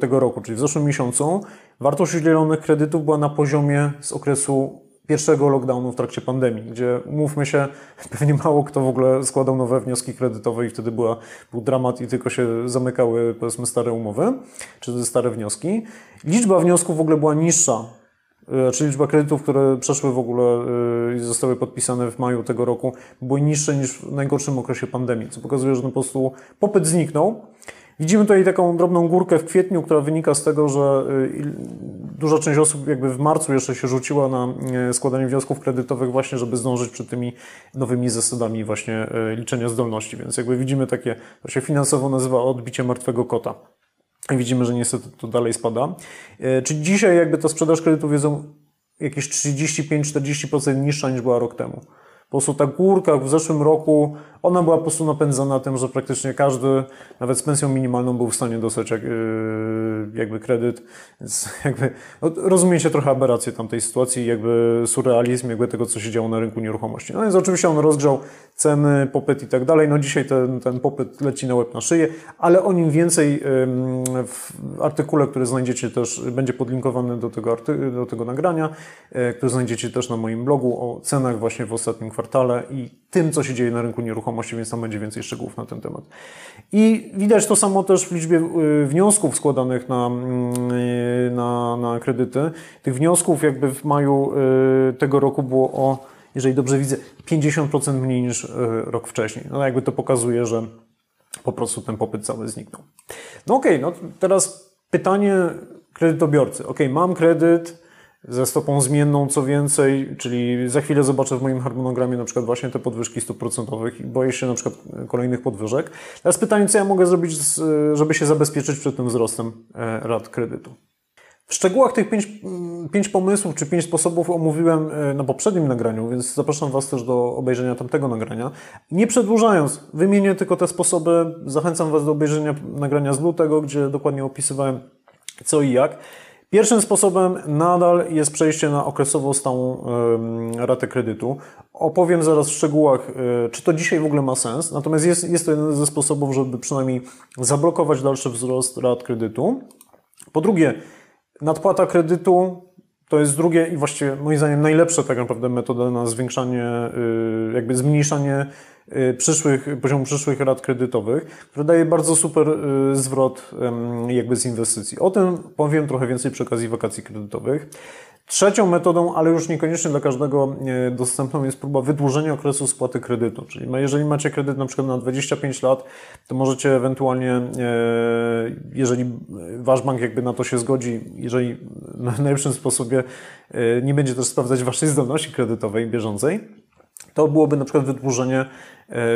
tego roku, czyli w zeszłym miesiącu, wartość udzielonych kredytów była na poziomie z okresu pierwszego lockdownu w trakcie pandemii, gdzie mówmy się, pewnie mało kto w ogóle składał nowe wnioski kredytowe i wtedy była, był dramat i tylko się zamykały powiedzmy stare umowy, czy stare wnioski. Liczba wniosków w ogóle była niższa, e, czyli liczba kredytów, które przeszły w ogóle e, i zostały podpisane w maju tego roku, były niższe niż w najgorszym okresie pandemii, co pokazuje, że po prostu popyt zniknął. Widzimy tutaj taką drobną górkę w kwietniu, która wynika z tego, że y, duża część osób jakby w marcu jeszcze się rzuciła na y, składanie wniosków kredytowych właśnie, żeby zdążyć przed tymi nowymi zasadami właśnie y, liczenia zdolności. Więc jakby widzimy takie, to się finansowo nazywa odbicie martwego kota. I widzimy, że niestety to dalej spada. Czy dzisiaj jakby ta sprzedaż kredytów jest jakieś 35-40% niższa niż była rok temu? Po prostu ta górka w zeszłym roku, ona była po prostu napędzana tym, że praktycznie każdy, nawet z pensją minimalną, był w stanie dostać jak, yy, jakby kredyt. Więc jakby, no, rozumiecie trochę aberrację tamtej sytuacji, jakby surrealizm, jakby tego, co się działo na rynku nieruchomości. No więc oczywiście on rozgrzał ceny, popyt i tak dalej. No dzisiaj ten, ten popyt leci na łeb na szyję, ale o nim więcej w artykule, który znajdziecie też, będzie podlinkowany do tego, do tego nagrania, yy, który znajdziecie też na moim blogu o cenach właśnie w ostatnim i tym, co się dzieje na rynku nieruchomości, więc tam będzie więcej szczegółów na ten temat. I widać to samo też w liczbie y, wniosków składanych na, y, na, na kredyty. Tych wniosków jakby w maju y, tego roku było o, jeżeli dobrze widzę, 50% mniej niż rok wcześniej. No jakby to pokazuje, że po prostu ten popyt cały zniknął. No okej, okay, no teraz pytanie kredytobiorcy. Ok, mam kredyt, ze stopą zmienną, co więcej, czyli za chwilę zobaczę w moim harmonogramie na przykład właśnie te podwyżki stóp procentowych i boję się na przykład kolejnych podwyżek. Teraz pytanie, co ja mogę zrobić, żeby się zabezpieczyć przed tym wzrostem e, rat kredytu. W szczegółach tych pięć, mm, pięć pomysłów czy pięć sposobów omówiłem e, na poprzednim nagraniu, więc zapraszam Was też do obejrzenia tamtego nagrania. Nie przedłużając, wymienię tylko te sposoby. Zachęcam Was do obejrzenia nagrania z lutego, gdzie dokładnie opisywałem co i jak. Pierwszym sposobem nadal jest przejście na okresowo stałą ratę kredytu. Opowiem zaraz w szczegółach, e, czy to dzisiaj w ogóle ma sens. Natomiast jest, jest to jeden ze sposobów, żeby przynajmniej zablokować dalszy wzrost rat kredytu. Po drugie, nadpłata kredytu to jest drugie i właściwie moim zdaniem najlepsza tak naprawdę metoda na zwiększanie, y, jakby zmniejszanie y, przyszłych, poziomu przyszłych rat kredytowych, które daje bardzo super y, zwrot jakby z inwestycji. O tym powiem trochę więcej przy okazji wakacji kredytowych. Trzecią metodą, ale już niekoniecznie dla każdego e, dostępną, jest próba wydłużenia okresu spłaty kredytu. Czyli jeżeli macie kredyt na przykład na 25 lat, to możecie ewentualnie, e, jeżeli wasz bank jakby na to się zgodzi, jeżeli na najlepszym sposobie e, nie będzie też sprawdzać waszej zdolności kredytowej bieżącej, to byłoby na przykład wydłużenie,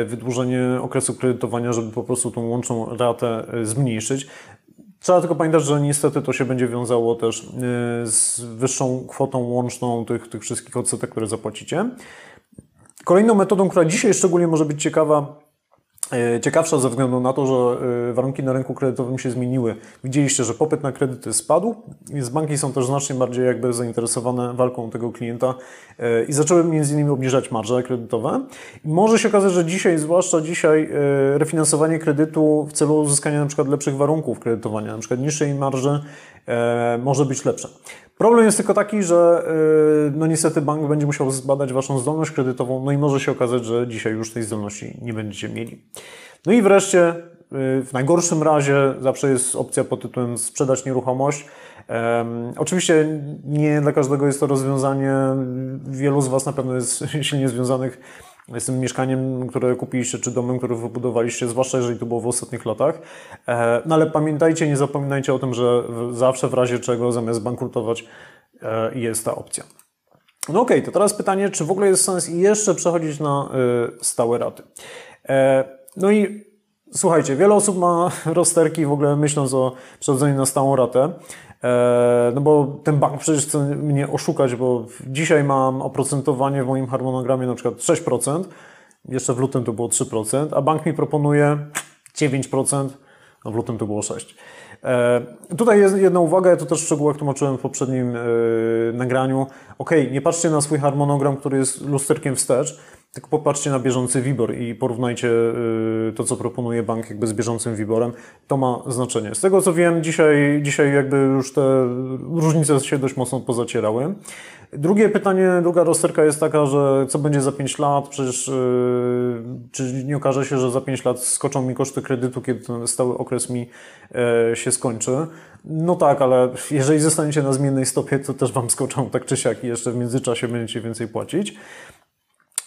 wydłużenie okresu kredytowania, żeby po prostu tą łączną ratę zmniejszyć. Trzeba tylko pamiętać, że niestety to się będzie wiązało też y, z wyższą kwotą łączną tych, tych wszystkich odsetek, które zapłacicie. Kolejną metodą, która dzisiaj szczególnie może być ciekawa, ciekawsza ze względu na to, że e, warunki na rynku kredytowym się zmieniły. Widzieliście, że popyt na kredyty spadł, więc banki są też znacznie bardziej jakby zainteresowane walką tego klienta e, i zaczęły między innymi obniżać marże kredytowe. I może się okazać, że dzisiaj, zwłaszcza dzisiaj, refinansowanie kredytu w celu uzyskania na przykład lepszych warunków kredytowania, na przykład niższej marży, może być lepsze. Problem jest tylko taki, że no niestety bank będzie musiał zbadać Waszą zdolność kredytową, no i może się okazać, że dzisiaj już tej zdolności nie będziecie mieli. No i wreszcie, y, w najgorszym razie zawsze jest opcja pod tytułem sprzedać nieruchomość. Oczywiście nie dla każdego jest to rozwiązanie. Wielu z Was na pewno jest silnie związanych z tym mieszkaniem, które kupiliście, czy domem, który wybudowaliście, zwłaszcza jeżeli to było w ostatnich latach. E, no ale pamiętajcie, nie zapominajcie o tym, że zawsze w razie czego zamiast bankrutować e, jest ta opcja. No okej, okay, to teraz pytanie, czy w ogóle jest sens jeszcze przechodzić na e, stałe raty? No i słuchajcie, wiele osób ma rozterki w ogóle myśląc o przechodzeniu na stałą ratę. E, no bo ten bank przecież chce mnie oszukać, bo dzisiaj mam oprocentowanie w moim harmonogramie na przykład 6%, jeszcze w lutym to było 3%, a bank mi proponuje 9%, no w lutym to było 6%. E, tutaj jest jedna uwaga, ja to też w szczegółach tłumaczyłem w poprzednim e, nagraniu. Ok, nie patrzcie na swój harmonogram, który jest lusterkiem wstecz, tylko popatrzcie na bieżący WIBOR i porównajcie y, to, co proponuje bank jakby z bieżącym WIBORem. To ma znaczenie. Z tego co wiem, dzisiaj, dzisiaj jakby już te różnice się dość mocno pozacierały. Drugie pytanie, druga rozterka jest taka, że co będzie za 5 lat? Przecież yy, czy nie okaże się, że za 5 lat skoczą mi koszty kredytu, kiedy ten stały okres mi yy, się skończy? No tak, ale jeżeli zostaniecie na zmiennej stopie, to też Wam skoczą tak czy siak i jeszcze w międzyczasie będziecie więcej płacić.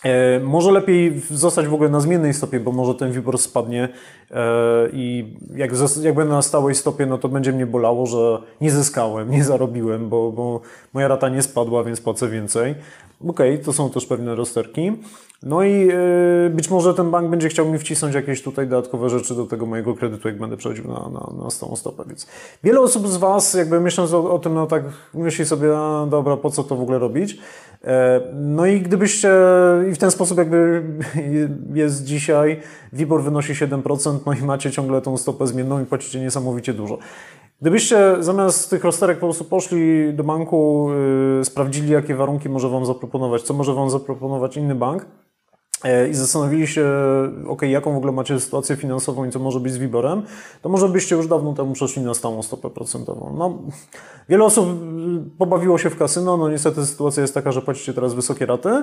E, może lepiej zostać w ogóle na zmiennej stopie, bo może ten WIBOR spadnie e, i jak, jak będę na stałej stopie, no to będzie mnie bolało, że nie zyskałem, nie zarobiłem, bo, bo moja rata nie spadła, więc płacę więcej. Okej, okay, to są też pewne rozterki. No i yy, być może ten bank będzie chciał mi wcisnąć jakieś tutaj dodatkowe rzeczy do tego mojego kredytu, jak będę przechodził na, na, na stałą stopę. Więc wiele osób z Was, jakby myśląc o, o tym, no tak myśli sobie, dobra, po co to w ogóle robić? E, no i gdybyście, i w ten sposób jakby jest dzisiaj, WIBOR wynosi 7%, no i macie ciągle tą stopę zmienną i płacicie niesamowicie dużo. Gdybyście zamiast tych rozterek po prostu poszli do banku, yy, sprawdzili, jakie warunki może Wam zaproponować, co może Wam zaproponować inny bank, i zastanowili się, ok, jaką w ogóle macie sytuację finansową i co może być z WIBORem, to może byście już dawno temu przeszli na stałą stopę procentową. No, wiele osób pobawiło się w kasyno, no niestety sytuacja jest taka, że płacicie teraz wysokie raty,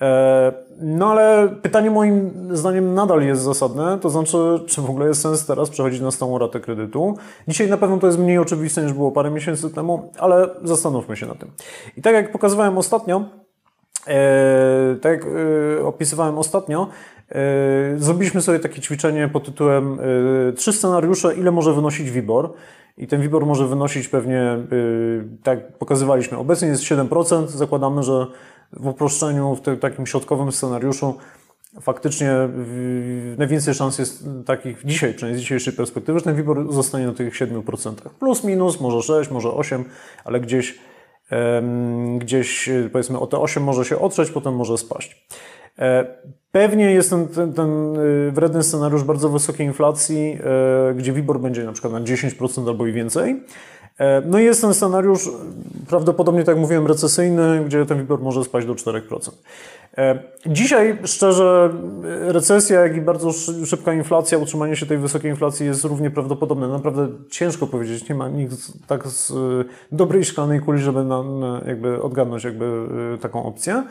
e, no ale pytanie moim zdaniem nadal jest zasadne, to znaczy, czy w ogóle jest sens teraz przechodzić na stałą ratę kredytu. Dzisiaj na pewno to jest mniej oczywiste niż było parę miesięcy temu, ale zastanówmy się na tym. I tak jak pokazywałem ostatnio, E, tak jak e, opisywałem ostatnio, e, zrobiliśmy sobie takie ćwiczenie pod tytułem trzy scenariusze, ile może wynosić WIBOR. I ten WIBOR może wynosić pewnie, tak pokazywaliśmy, obecnie jest 7%. Zakładamy, że w uproszczeniu, w takim środkowym scenariuszu faktycznie najwięcej szans jest takich dzisiaj, przynajmniej z dzisiejszej perspektywy, że ten WIBOR zostanie na tych 7%. Plus, minus, może 6, może 8, ale gdzieś gdzieś powiedzmy o te 8 może się otrzeć, potem może spaść. E, pewnie jest ten, ten, ten y, wredny scenariusz bardzo wysokiej inflacji, e, gdzie WIBOR będzie na przykład na 10% albo i więcej. E, no i jest ten scenariusz prawdopodobnie, tak jak mówiłem, recesyjny, gdzie ten WIBOR może spaść do 4%. E, dzisiaj, szczerze, recesja, jak i bardzo szybka inflacja, utrzymanie się tej wysokiej inflacji jest równie prawdopodobne. Naprawdę ciężko powiedzieć, nie ma nikt tak z e, dobrej szklanej kuli, żeby na, jakby odgadnąć jakby taką opcję.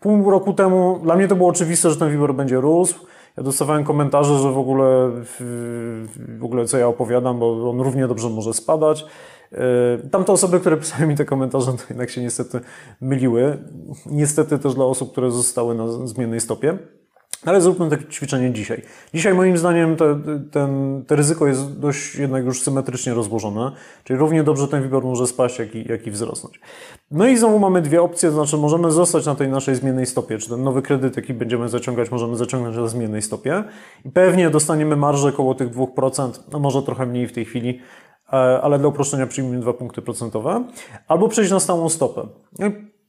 Pół roku temu dla mnie to było oczywiste, że ten WIBOR będzie rósł. Ja dostawałem komentarze, że w ogóle, w ogóle co ja opowiadam, bo on równie dobrze może spadać. E, tamte osoby, które pisały mi te komentarze, to jednak się niestety myliły. Niestety też dla osób, które zostały na zmiennej stopie. Ale zróbmy takie ćwiczenie dzisiaj. Dzisiaj moim zdaniem te, ten, te ryzyko jest dość jednak już symetrycznie rozłożone, czyli równie dobrze ten WIBOR może spaść, jak i, jak i wzrosnąć. No i znowu mamy dwie opcje, to znaczy możemy zostać na tej naszej zmiennej stopie, czy ten nowy kredyt, jaki będziemy zaciągać, możemy zaciągnąć na zmiennej stopie i pewnie dostaniemy marżę około tych 2%, no może trochę mniej w tej chwili, e, ale dla uproszczenia przyjmijmy 2 punkty procentowe, albo przejść na stałą stopę.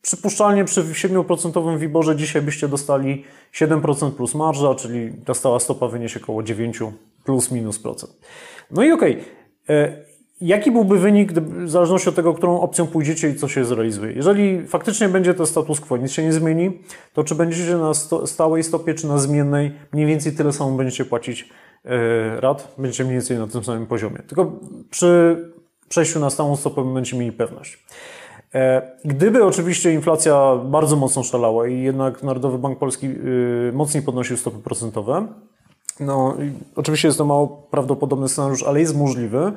Przypuszczalnie przy 7% WIBORze dzisiaj byście dostali 7% plus marża, czyli ta stała stopa wyniesie około 9 plus minus procent. No i okej, okay. jaki byłby wynik w zależności od tego, którą opcją pójdziecie i co się zrealizuje? Jeżeli faktycznie będzie to status quo, nic się nie zmieni, to czy będziecie na stałej stopie, czy na zmiennej, mniej więcej tyle samo będziecie płacić e, rat, będziecie mniej więcej na tym samym poziomie. Tylko przy przejściu na stałą stopę będziecie mieli pewność. E, gdyby oczywiście inflacja bardzo mocno szalała i jednak Narodowy Bank Polski y, mocniej podnosił stopy procentowe, no oczywiście jest to mało prawdopodobny scenariusz, ale jest możliwy,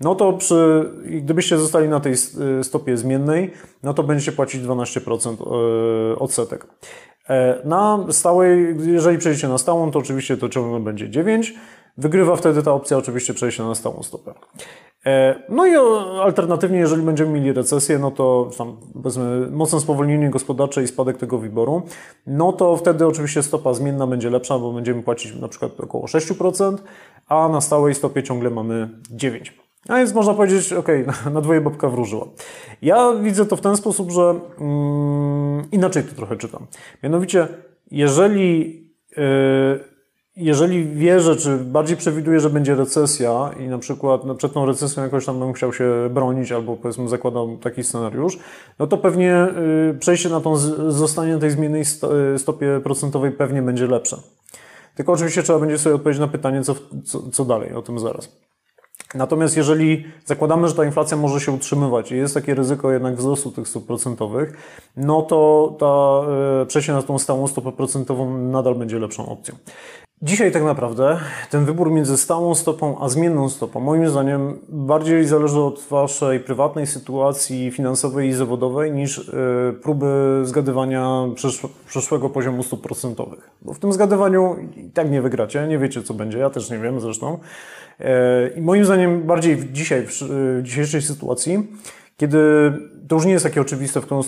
no to przy, gdybyście zostali na tej y, stopie zmiennej, no to będziecie płacić 12% y, odsetek. E, na stałej, jeżeli przejdziecie na stałą, to oczywiście to ciągle będzie 9. Wygrywa wtedy ta opcja oczywiście przejścia na stałą stopę. E, no i alternatywnie, jeżeli będziemy mieli recesję, no to tam powiedzmy mocne spowolnienie gospodarcze i spadek tego wyboru, no to wtedy oczywiście stopa zmienna będzie lepsza, bo będziemy płacić na przykład około 6%, a na stałej stopie ciągle mamy 9%. A więc można powiedzieć, ok, na dwoje babka wróżyła. Ja widzę to w ten sposób, że mm, inaczej to trochę czytam. Mianowicie, jeżeli yy, jeżeli wierzę, czy bardziej przewiduję, że będzie recesja i na przykład no, przed tą recesją jakoś tam bym chciał się bronić, albo powiedzmy zakładam taki scenariusz, no to pewnie y, przejście na tą, zostanie tej zmiennej y, stopie procentowej pewnie będzie lepsze. Tylko oczywiście trzeba będzie sobie odpowiedzieć na pytanie, co, co, co dalej, o tym zaraz. Natomiast jeżeli zakładamy, że ta inflacja może się utrzymywać i jest takie ryzyko jednak wzrostu tych stóp procentowych, no to ta, e, przejście na tą stałą stopę procentową nadal będzie lepszą opcją. Dzisiaj tak naprawdę ten wybór między stałą stopą a zmienną stopą, moim zdaniem, bardziej zależy od Waszej prywatnej sytuacji finansowej i zawodowej niż y, próby zgadywania przyszłego poziomu stóp procentowych. Bo w tym zgadywaniu i tak nie wygracie, nie wiecie co będzie, ja też nie wiem zresztą. Y, I moim zdaniem bardziej dzisiaj, w, w dzisiejszej sytuacji, kiedy to już nie jest takie oczywiste, w którą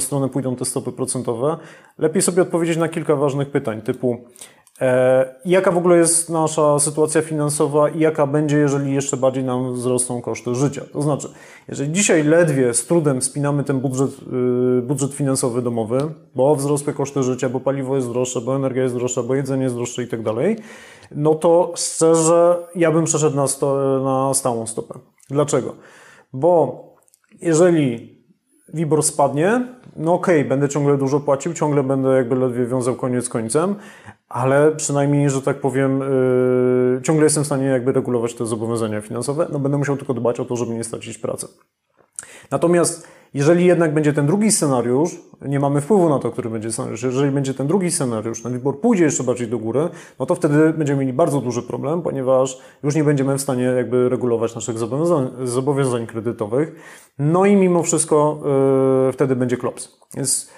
stronę pójdą te stopy procentowe, lepiej sobie odpowiedzieć na kilka ważnych pytań, typu E, jaka w ogóle jest nasza sytuacja finansowa i jaka będzie, jeżeli jeszcze bardziej nam wzrosną koszty życia? To znaczy, jeżeli dzisiaj ledwie z trudem spinamy ten budżet, y, budżet finansowy domowy, bo wzrosły koszty życia, bo paliwo jest droższe, bo energia jest droższa, bo jedzenie jest droższe i tak dalej, no to szczerze ja bym przeszedł na, sto, na stałą stopę. Dlaczego? Bo jeżeli WIBOR spadnie, no okej, okay, będę ciągle dużo płacił, ciągle będę jakby ledwie wiązał koniec końcem, ale przynajmniej, że tak powiem, yy, ciągle jestem w stanie jakby regulować te zobowiązania finansowe, no będę musiał tylko dbać o to, żeby nie stracić pracy. Natomiast jeżeli jednak będzie ten drugi scenariusz, nie mamy wpływu na to, który będzie scenariusz, jeżeli będzie ten drugi scenariusz, ten wybór pójdzie jeszcze bardziej do góry, no to wtedy będziemy mieli bardzo duży problem, ponieważ już nie będziemy w stanie jakby regulować naszych zobowiązań, zobowiązań kredytowych. No i mimo wszystko yy, wtedy będzie klops. Więc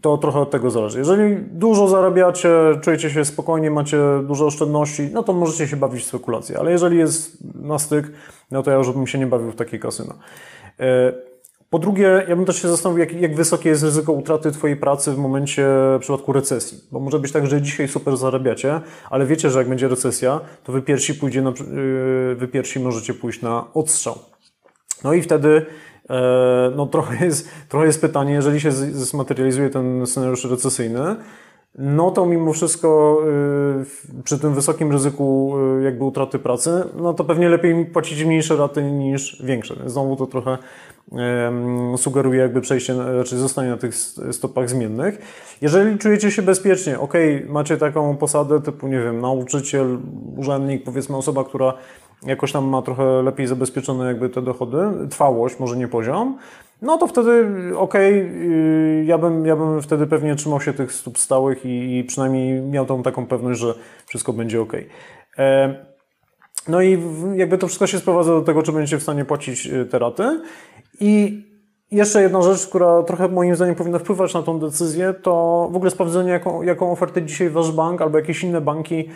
to trochę od tego zależy. Jeżeli dużo zarabiacie, czujecie się spokojnie, macie dużo oszczędności, no to możecie się bawić w spekulacje. Ale jeżeli jest na styk, no to ja już bym się nie bawił w takie kasyno. E, po drugie, ja bym też się zastanowił, jak, jak wysokie jest ryzyko utraty Twojej pracy w momencie, w przypadku recesji. Bo może być tak, że dzisiaj super zarabiacie, ale wiecie, że jak będzie recesja, to wy pierwsi, pójdzie na, e, wy pierwsi możecie pójść na odstrzał. No i wtedy no trochę jest, trochę jest pytanie, jeżeli się zmaterializuje ten scenariusz recesyjny, no to mimo wszystko y, przy tym wysokim ryzyku y, jakby utraty pracy, no to pewnie lepiej płacić mniejsze raty niż większe. Znowu to trochę sugeruje jakby przejście, czy zostanie na tych stopach zmiennych. Jeżeli czujecie się bezpiecznie, ok, macie taką posadę typu, nie wiem, nauczyciel, urzędnik, powiedzmy osoba, która jakoś tam ma trochę lepiej zabezpieczone jakby te dochody, trwałość, może nie poziom, no to wtedy okej, okay, ja, bym, ja bym wtedy pewnie trzymał się tych stóp stałych i, i przynajmniej miał tą taką pewność, że wszystko będzie ok. E, no i jakby to wszystko się sprowadza do tego, czy będziecie w stanie płacić e, te raty. I jeszcze jedna rzecz, która trochę moim zdaniem powinna wpływać na tą decyzję, to w ogóle sprawdzenie, jaką, jaką ofertę dzisiaj Wasz bank albo jakieś inne banki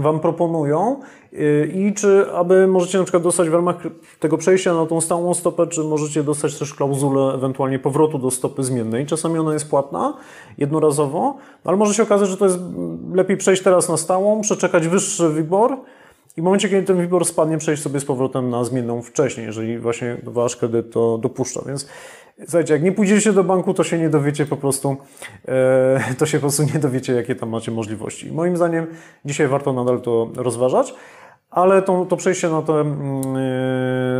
Wam proponują y, i czy aby możecie na przykład dostać w ramach tego przejścia na tą stałą stopę, czy możecie dostać też klauzulę ewentualnie powrotu do stopy zmiennej. Czasami ona jest płatna jednorazowo, ale może się okazać, że to jest lepiej przejść teraz na stałą, przeczekać wyższy wybór, i w momencie, kiedy ten WIBOR spadnie, przejść sobie z powrotem na zmienną wcześniej, jeżeli właśnie wasz kredyt to dopuszcza. Więc słuchajcie, jak nie pójdziecie do banku, to się nie dowiecie po prostu, e, to się po prostu nie dowiecie, jakie tam macie możliwości. I moim zdaniem dzisiaj warto nadal to rozważać. Ale to, to przejście na tę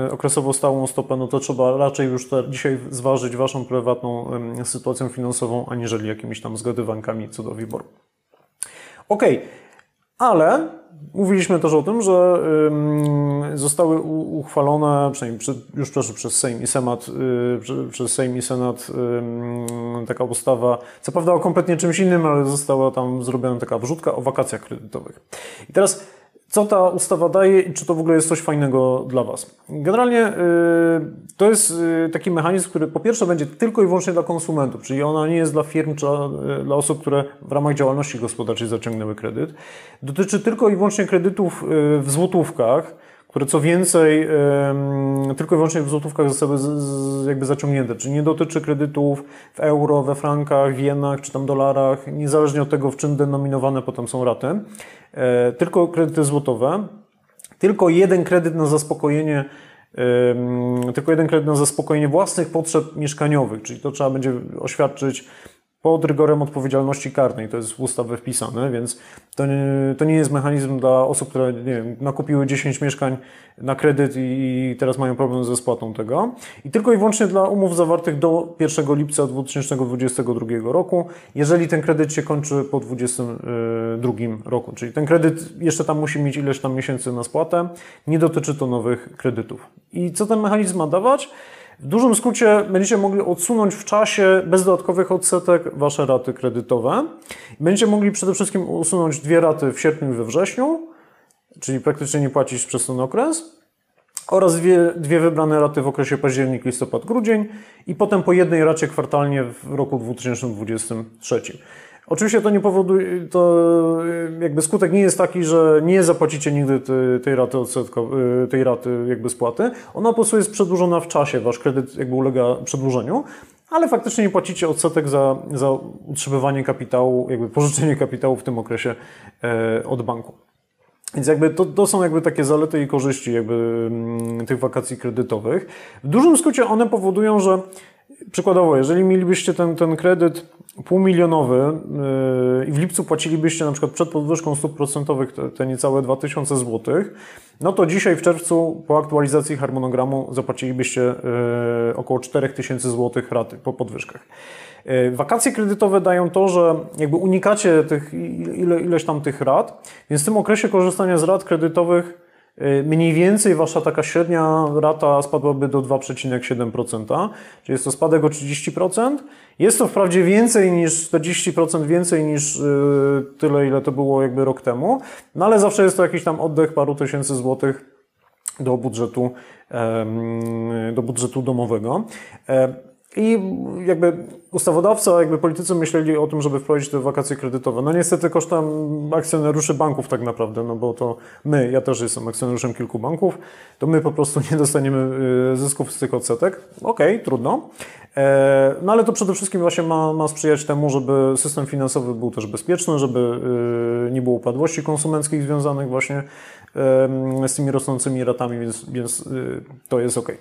yy, okresowo stałą stopę, no to trzeba raczej już te, dzisiaj zważyć Waszą prywatną sytuację finansową, aniżeli jakimiś tam zgadywankami co do wyboru. Ok, ale Mówiliśmy też o tym, że zostały uchwalone, przynajmniej już przeszły przez Sejm i Senat, y, przez Sejm i Senat taka ustawa, co prawda o kompletnie czymś innym, ale została tam zrobiona taka wrzutka o wakacjach kredytowych. I teraz co ta ustawa daje i czy to w ogóle jest coś fajnego dla Was. Generalnie y, to jest y, taki mechanizm, który po pierwsze będzie tylko i wyłącznie dla konsumentów, czyli ona nie jest dla firm czy y, dla osób, które w ramach działalności gospodarczej zaciągnęły kredyt. Dotyczy tylko i wyłącznie kredytów w złotówkach, które co więcej tylko i wyłącznie w złotówkach zostały jakby zaciągnięte, czyli nie dotyczy kredytów w euro, we frankach, w jenach czy tam dolarach, niezależnie od tego, w czym denominowane potem są raty, tylko kredyty złotowe, tylko jeden kredyt na zaspokojenie tylko jeden kredyt na zaspokojenie własnych potrzeb mieszkaniowych, czyli to trzeba będzie oświadczyć pod rygorem odpowiedzialności karnej. To jest w ustawę wpisane, więc to nie, to nie jest mechanizm dla osób, które nie wiem, nakupiły 10 mieszkań na kredyt i teraz mają problem ze spłatą tego. I tylko i wyłącznie dla umów zawartych do 1 lipca 2022 roku, jeżeli ten kredyt się kończy po 2022 roku. Czyli ten kredyt jeszcze tam musi mieć ileś tam miesięcy na spłatę. Nie dotyczy to nowych kredytów. I co ten mechanizm ma dawać? W dużym skrócie będziecie mogli odsunąć w czasie bez dodatkowych odsetek Wasze raty kredytowe. Będziecie mogli przede wszystkim usunąć dwie raty w sierpniu i we wrześniu, czyli praktycznie nie płacić przez ten okres oraz dwie, dwie wybrane raty w okresie październik, listopad, grudzień i potem po jednej racie kwartalnie w roku 2023. Oczywiście to nie powoduje, to jakby skutek nie jest taki, że nie zapłacicie nigdy tej, raty odsetka, tej raty jakby spłaty. Ona po prostu jest przedłużona w czasie, wasz kredyt jakby ulega przedłużeniu, ale faktycznie nie płacicie odsetek za, za utrzymywanie kapitału, jakby pożyczenie kapitału w tym okresie e, od banku. Więc jakby to, to są jakby takie zalety i korzyści jakby mm, tych wakacji kredytowych. W dużym skrócie one powodują, że przykładowo, jeżeli mielibyście ten, ten kredyt półmilionowy yy, i w lipcu płacilibyście na przykład przed podwyżką stóp procentowych te, te niecałe 2000 zł, no to dzisiaj w czerwcu po aktualizacji harmonogramu zapłacilibyście yy, około 4000 zł raty po podwyżkach. E, wakacje kredytowe dają to, że jakby unikacie tych ile, ileś tam tych rat, więc w tym okresie korzystania z rat kredytowych mniej więcej wasza taka średnia rata spadłaby do 2,7%, czyli jest to spadek o 30%. Jest to wprawdzie więcej niż 40% więcej niż e, tyle, ile to było jakby rok temu, no ale zawsze jest to jakiś tam oddech paru tysięcy złotych do budżetu, do budżetu domowego. I jakby ustawodawca, jakby politycy myśleli o tym, żeby wprowadzić te wakacje kredytowe. No niestety kosztem akcjonariuszy banków tak naprawdę, no bo to my, ja też jestem akcjonariuszem kilku banków, to my po prostu nie dostaniemy y, zysków z tych odsetek. Okej, okay, trudno. E, no ale to przede wszystkim właśnie ma, ma sprzyjać temu, żeby system finansowy był też bezpieczny, żeby y, nie było upadłości konsumenckich związanych właśnie z tymi rosnącymi ratami, więc, więc y, to jest ok.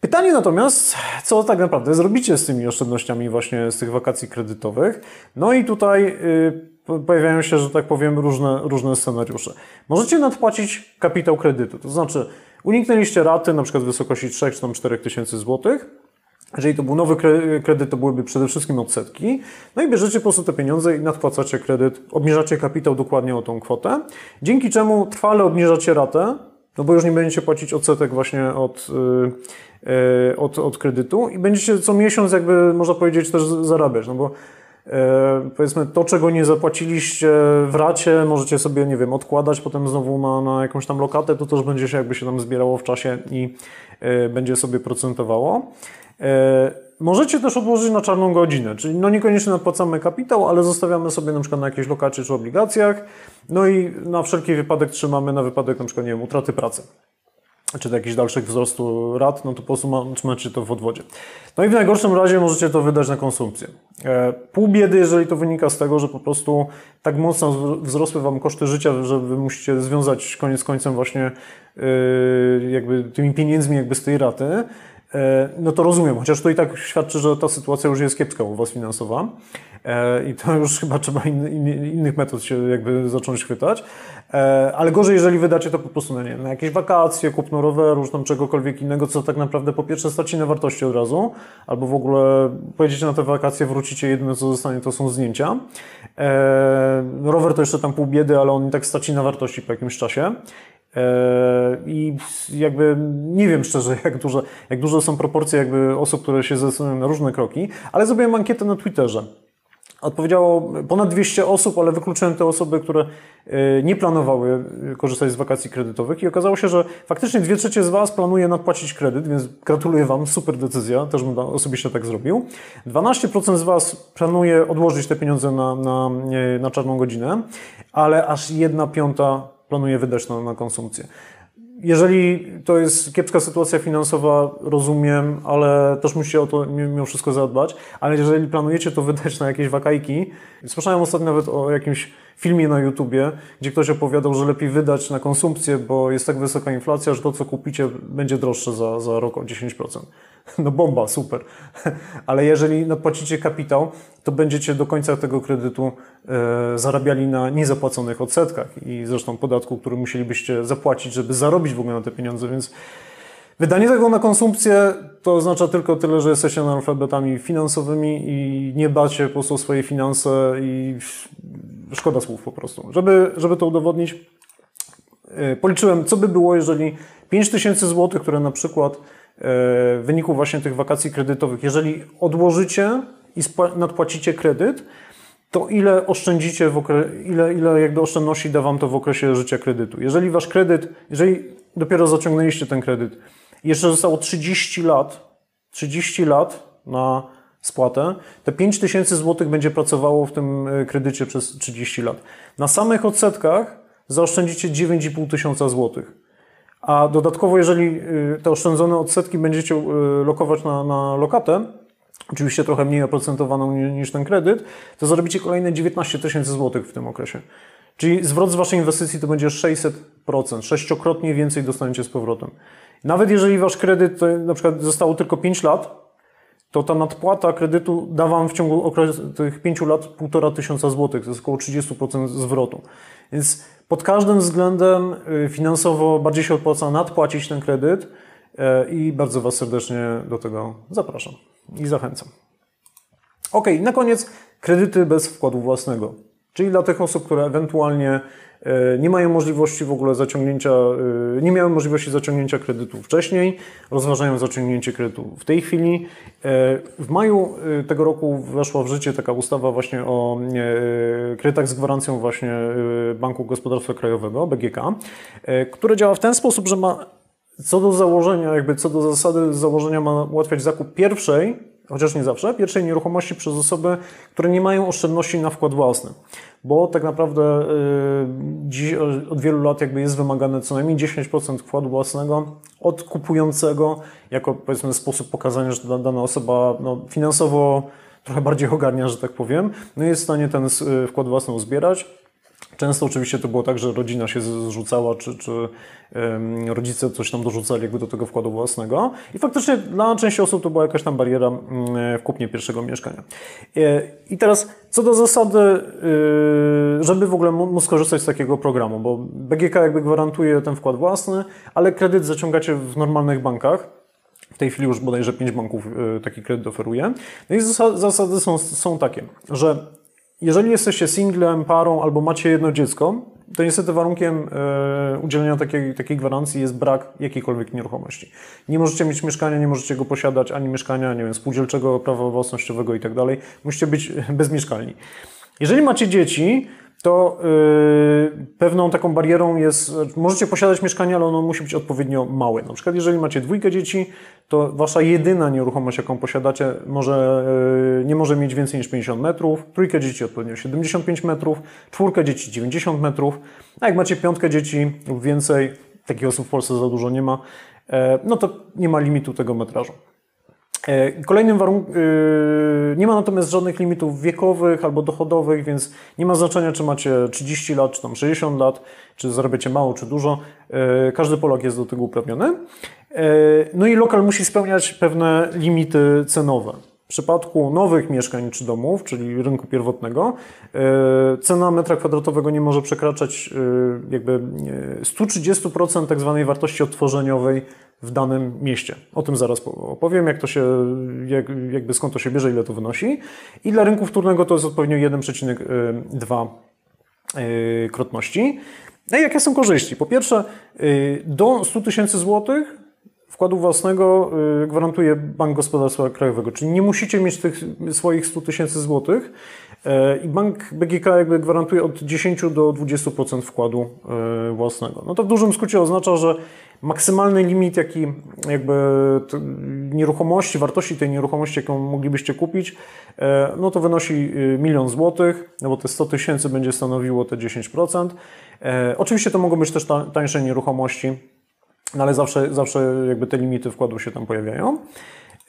Pytanie natomiast, co tak naprawdę zrobicie z tymi oszczędnościami właśnie z tych wakacji kredytowych? No i tutaj y, pojawiają się, że tak powiem, różne, różne scenariusze. Możecie nadpłacić kapitał kredytu, to znaczy uniknęliście raty na przykład w wysokości 3 czy 4 tysięcy złotych, jeżeli to był nowy kredyt, to byłyby przede wszystkim odsetki. No i bierzecie po prostu te pieniądze i nadpłacacie kredyt, obniżacie kapitał dokładnie o tą kwotę, dzięki czemu trwale obniżacie ratę, no bo już nie będziecie płacić odsetek właśnie od, yy, od, od kredytu i będziecie co miesiąc jakby, można powiedzieć, też zarabiać, no bo yy, powiedzmy to, czego nie zapłaciliście w racie, możecie sobie, nie wiem, odkładać potem znowu na, na jakąś tam lokatę, to też będzie się jakby się tam zbierało w czasie i yy, będzie sobie procentowało. Możecie też odłożyć na czarną godzinę, czyli no niekoniecznie nadpłacamy kapitał, ale zostawiamy sobie na przykład na jakieś lokacie czy obligacjach, no i na wszelki wypadek trzymamy na wypadek na przykład, nie wiem, utraty pracy czy do jakichś dalszych wzrostu rat, no to po prostu trzymacie to w odwodzie. No i w najgorszym razie możecie to wydać na konsumpcję. E, pół biedy, jeżeli to wynika z tego, że po prostu tak mocno wzrosły Wam koszty życia, że Wy musicie związać koniec końcem właśnie e, jakby tymi pieniędzmi jakby z tej raty, no to rozumiem, chociaż to i tak świadczy, że ta sytuacja już jest kiepska u Was finansowa e, i to już chyba trzeba innych metod się jakby zacząć chwytać, e, ale gorzej, jeżeli wydacie to po prostu na, nie, na jakieś wakacje, kupno roweru, tam czegokolwiek innego, co tak naprawdę po pierwsze straci na wartości od razu, albo w ogóle pojedziecie na te wakacje, wrócicie, jedyne co zostanie to są zdjęcia. Rower to jeszcze tam pół biedy, ale on i tak straci na wartości po jakimś czasie. E, I jakby nie wiem szczerze, jak duże, jak duże są proporcje jakby osób, które się zdecydują na różne kroki, ale zrobiłem ankietę na Twitterze. Odpowiedziało ponad 200 osób, ale wykluczyłem te osoby, które e, nie planowały korzystać z wakacji kredytowych i okazało się, że faktycznie dwie trzecie z Was planuje nadpłacić kredyt, więc gratuluję Wam, super decyzja, też bym osobiście tak zrobił. 12% z Was planuje odłożyć te pieniądze na, na, e, na czarną godzinę, ale aż jedna piąta planuje wydać na, na konsumpcję. Jeżeli to jest kiepska sytuacja finansowa, rozumiem, ale też musicie o to mimo wszystko zadbać. Ale jeżeli planujecie to wydać na jakieś wakajki, słyszałem ostatnio nawet o jakimś filmie na YouTubie, gdzie ktoś opowiadał, że lepiej wydać na konsumpcję, bo jest tak wysoka inflacja, że to, co kupicie, będzie droższe za, za rok o 10%. No bomba, super. Ale jeżeli napłacicie kapitał, to będziecie do końca tego kredytu e, zarabiali na niezapłaconych odsetkach i zresztą podatku, który musielibyście zapłacić, żeby zarobić w ogóle na te pieniądze, więc Wydanie tego na konsumpcję to oznacza tylko tyle, że jesteście analfabetami finansowymi i nie bacie po prostu o swoje finanse i szkoda słów po prostu. Żeby, żeby to udowodnić, e, policzyłem, co by było, jeżeli 5000 zł, które na przykład w wyniku właśnie tych wakacji kredytowych, jeżeli odłożycie i nadpłacicie kredyt, to ile oszczędzicie, w okre... ile, ile jakby oszczędności da Wam to w okresie życia kredytu. Jeżeli Wasz kredyt, jeżeli dopiero zaciągnęliście ten kredyt, jeszcze zostało 30 lat, 30 lat na spłatę, te 5 tysięcy złotych będzie pracowało w tym e, kredycie przez 30 lat. Na samych odsetkach zaoszczędzicie 9,5 tysiąca złotych. A dodatkowo, jeżeli e, te oszczędzone odsetki będziecie e, lokować na, na lokatę, oczywiście trochę mniej oprocentowaną niż ten kredyt, to zarobicie kolejne 19 tysięcy złotych w tym okresie. Czyli zwrot z Waszej inwestycji to będzie 600%, sześciokrotnie więcej dostaniecie z powrotem. Nawet jeżeli Wasz kredyt na przykład zostało tylko 5 lat, to ta nadpłata kredytu da Wam w ciągu okresu tych 5 lat 1,5 tysiąca złotych, to jest około 30% zwrotu. Więc pod każdym względem y, finansowo bardziej się opłaca nadpłacić ten kredyt y, i bardzo Was serdecznie do tego zapraszam i zachęcam. Ok, na koniec kredyty bez wkładu własnego, czyli dla tych osób, które ewentualnie nie mają możliwości w ogóle zaciągnięcia, e, nie miały możliwości zaciągnięcia kredytu wcześniej, rozważają zaciągnięcie kredytu w tej chwili. E, w maju tego roku weszła w życie taka ustawa właśnie o kredytach z gwarancją właśnie Banku Gospodarstwa Krajowego, BGK, które działa w ten sposób, że ma co do założenia, jakby co do zasady założenia ma ułatwiać zakup pierwszej, chociaż nie zawsze, pierwszej nieruchomości przez osoby, które nie mają oszczędności na wkład własny. Bo tak naprawdę yy, dziś od wielu lat jakby jest wymagane co najmniej 10% wkładu własnego od kupującego, jako powiedzmy sposób pokazania, że dana osoba no, finansowo trochę bardziej ogarnia, że tak powiem, no jest w stanie ten y, wkład własny uzbierać. Często oczywiście to było tak, że rodzina się zrzucała, czy, czy rodzice coś tam dorzucali jakby do tego wkładu własnego i faktycznie dla części osób to była jakaś tam bariera w kupnie pierwszego mieszkania. E, I teraz co do zasady, y, żeby w ogóle móc skorzystać z takiego programu, bo BGK jakby gwarantuje ten wkład własny, ale kredyt zaciągacie w normalnych bankach, w tej chwili już bodajże 5 banków y, taki kredyt oferuje. No i zasady są, są takie, że jeżeli jesteście singlem, parą albo macie jedno dziecko, to niestety warunkiem e, udzielenia takiej, takiej gwarancji jest brak jakiejkolwiek nieruchomości. Nie możecie mieć mieszkania, nie możecie go posiadać, ani mieszkania, nie wiem, spółdzielczego, prawa własnościowego i tak dalej. Musicie być bezmieszkalni. Jeżeli macie dzieci, to yy, pewną taką barierą jest, możecie posiadać mieszkanie, ale ono musi być odpowiednio małe. Na przykład jeżeli macie dwójkę dzieci, to wasza jedyna nieruchomość, jaką posiadacie, może, yy, nie może mieć więcej niż 50 metrów, trójkę dzieci odpowiednio 75 metrów, czwórkę dzieci 90 metrów, a jak macie piątkę dzieci lub więcej, takich osób w Polsce za dużo nie ma, yy, no to nie ma limitu tego metrażu. E, kolejnym warunkiem, nie ma natomiast żadnych limitów wiekowych albo dochodowych, więc nie ma znaczenia, czy macie 30 lat, czy tam 60 lat, czy zarabiacie mało, czy dużo. E, każdy Polak jest do tego uprawniony. E, no i lokal musi spełniać pewne limity cenowe. W przypadku nowych mieszkań czy domów, czyli rynku pierwotnego, cena metra kwadratowego nie może przekraczać jakby 130% tak zwanej wartości odtworzeniowej w danym mieście. O tym zaraz opowiem, jak to się, jak, jakby skąd to się bierze, ile to wynosi. I dla rynku wtórnego to jest odpowiednio 1,2 y, krotności. No i jakie są korzyści? Po pierwsze, do 100 tysięcy złotych wkładu własnego y, gwarantuje Bank Gospodarstwa Krajowego, czyli nie musicie mieć tych swoich 100 tysięcy złotych i bank BGK jakby gwarantuje od 10 do 20% wkładu własnego. No to w dużym skrócie oznacza, że maksymalny limit, jaki jakby nieruchomości, wartości tej nieruchomości, jaką moglibyście kupić, e, no to wynosi y, milion złotych, no bo te 100 tysięcy będzie stanowiło te 10%. E, oczywiście to mogą być też tańsze nieruchomości, no ale zawsze, zawsze jakby te limity wkładu się tam pojawiają.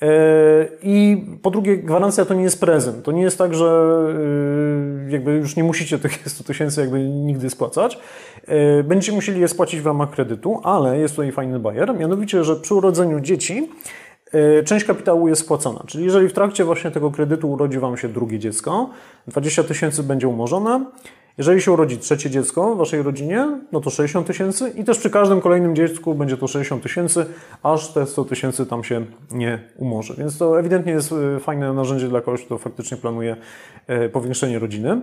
E, I po drugie, gwarancja to nie jest prezent. To nie jest tak, że e, jakby już nie musicie tych 100 tysięcy jakby nigdy spłacać. E, będziecie musieli je spłacić w ramach kredytu, ale jest tutaj fajny bajer, mianowicie, że przy urodzeniu dzieci część kapitału jest spłacona. Czyli jeżeli w trakcie właśnie tego kredytu urodzi Wam się drugie dziecko, 20 tysięcy będzie umorzone, jeżeli się urodzi trzecie dziecko w Waszej rodzinie, no to 60 tysięcy i też przy każdym kolejnym dziecku będzie to 60 tysięcy, aż te 100 tysięcy tam się nie umorzy. Więc to ewidentnie jest e, fajne narzędzie dla kogoś, kto faktycznie planuje e, powiększenie rodziny.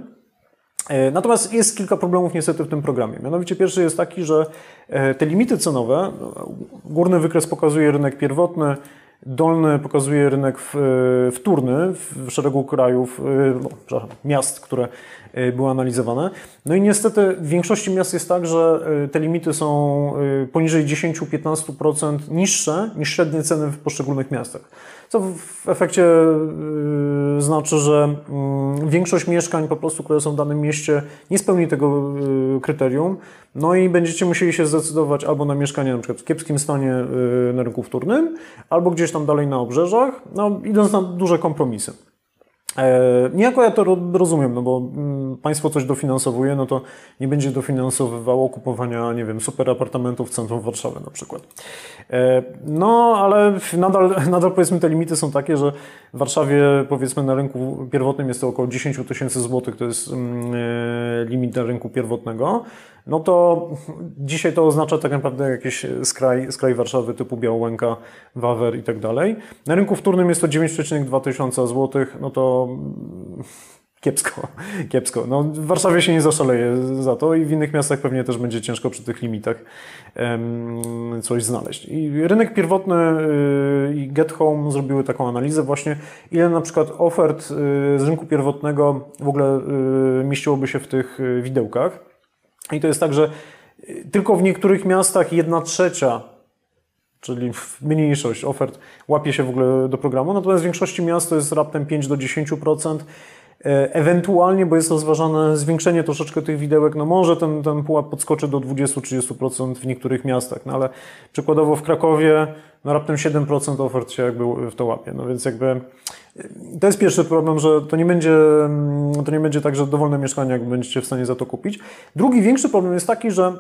E, natomiast jest kilka problemów niestety w tym programie. Mianowicie pierwszy jest taki, że e, te limity cenowe, górny wykres pokazuje rynek pierwotny, dolny pokazuje rynek wtórny w szeregu krajów, no, miast, które były analizowane. No i niestety w większości miast jest tak, że te limity są poniżej 10-15% niższe niż średnie ceny w poszczególnych miastach. Co w efekcie znaczy, że yy, większość mieszkań po prostu, które są w danym mieście, nie spełni tego kryterium. No i będziecie musieli się zdecydować albo na mieszkanie na przykład w kiepskim stanie na rynku wtórnym, albo gdzieś tam dalej na obrzeżach, no, idąc na duże kompromisy. E, niejako ja to rozumiem, no bo mm, państwo coś dofinansowuje, no to nie będzie dofinansowywało kupowania, nie wiem, super apartamentów w centrum Warszawy na przykład. E, no, ale nadal, nadal powiedzmy te limity są takie, że w Warszawie powiedzmy na rynku pierwotnym jest to około 10 tysięcy złotych, to jest mm, e, limit na rynku pierwotnego no to dzisiaj to oznacza tak naprawdę jakiś skraj, skraj Warszawy typu Białęka, Wawer i tak dalej. Na rynku wtórnym jest to 9,2 tysiąca złotych, no to kiepsko, kiepsko. No, w Warszawie się nie zaszaleje za to i w innych miastach pewnie też będzie ciężko przy tych limitach coś znaleźć. I rynek pierwotny yy, i Get Home zrobiły taką analizę właśnie, ile na przykład ofert yy, z rynku pierwotnego w ogóle yy, mieściłoby się w tych y, widełkach. I to jest tak, że y, tylko w niektórych miastach jedna trzecia, czyli mniejszość ofert łapie się w ogóle do programu, natomiast w większości miast to jest raptem 5 do 10%. E, ewentualnie, bo jest rozważane zwiększenie troszeczkę tych widełek, no może ten, ten pułap podskoczy do 20-30% w niektórych miastach, no ale przykładowo w Krakowie no raptem 7% ofert się jakby w to łapie. No więc jakby e, to jest pierwszy problem, że to nie będzie, mm, to nie będzie tak, że dowolne mieszkanie jakby będziecie w stanie za to kupić. Drugi większy problem jest taki, że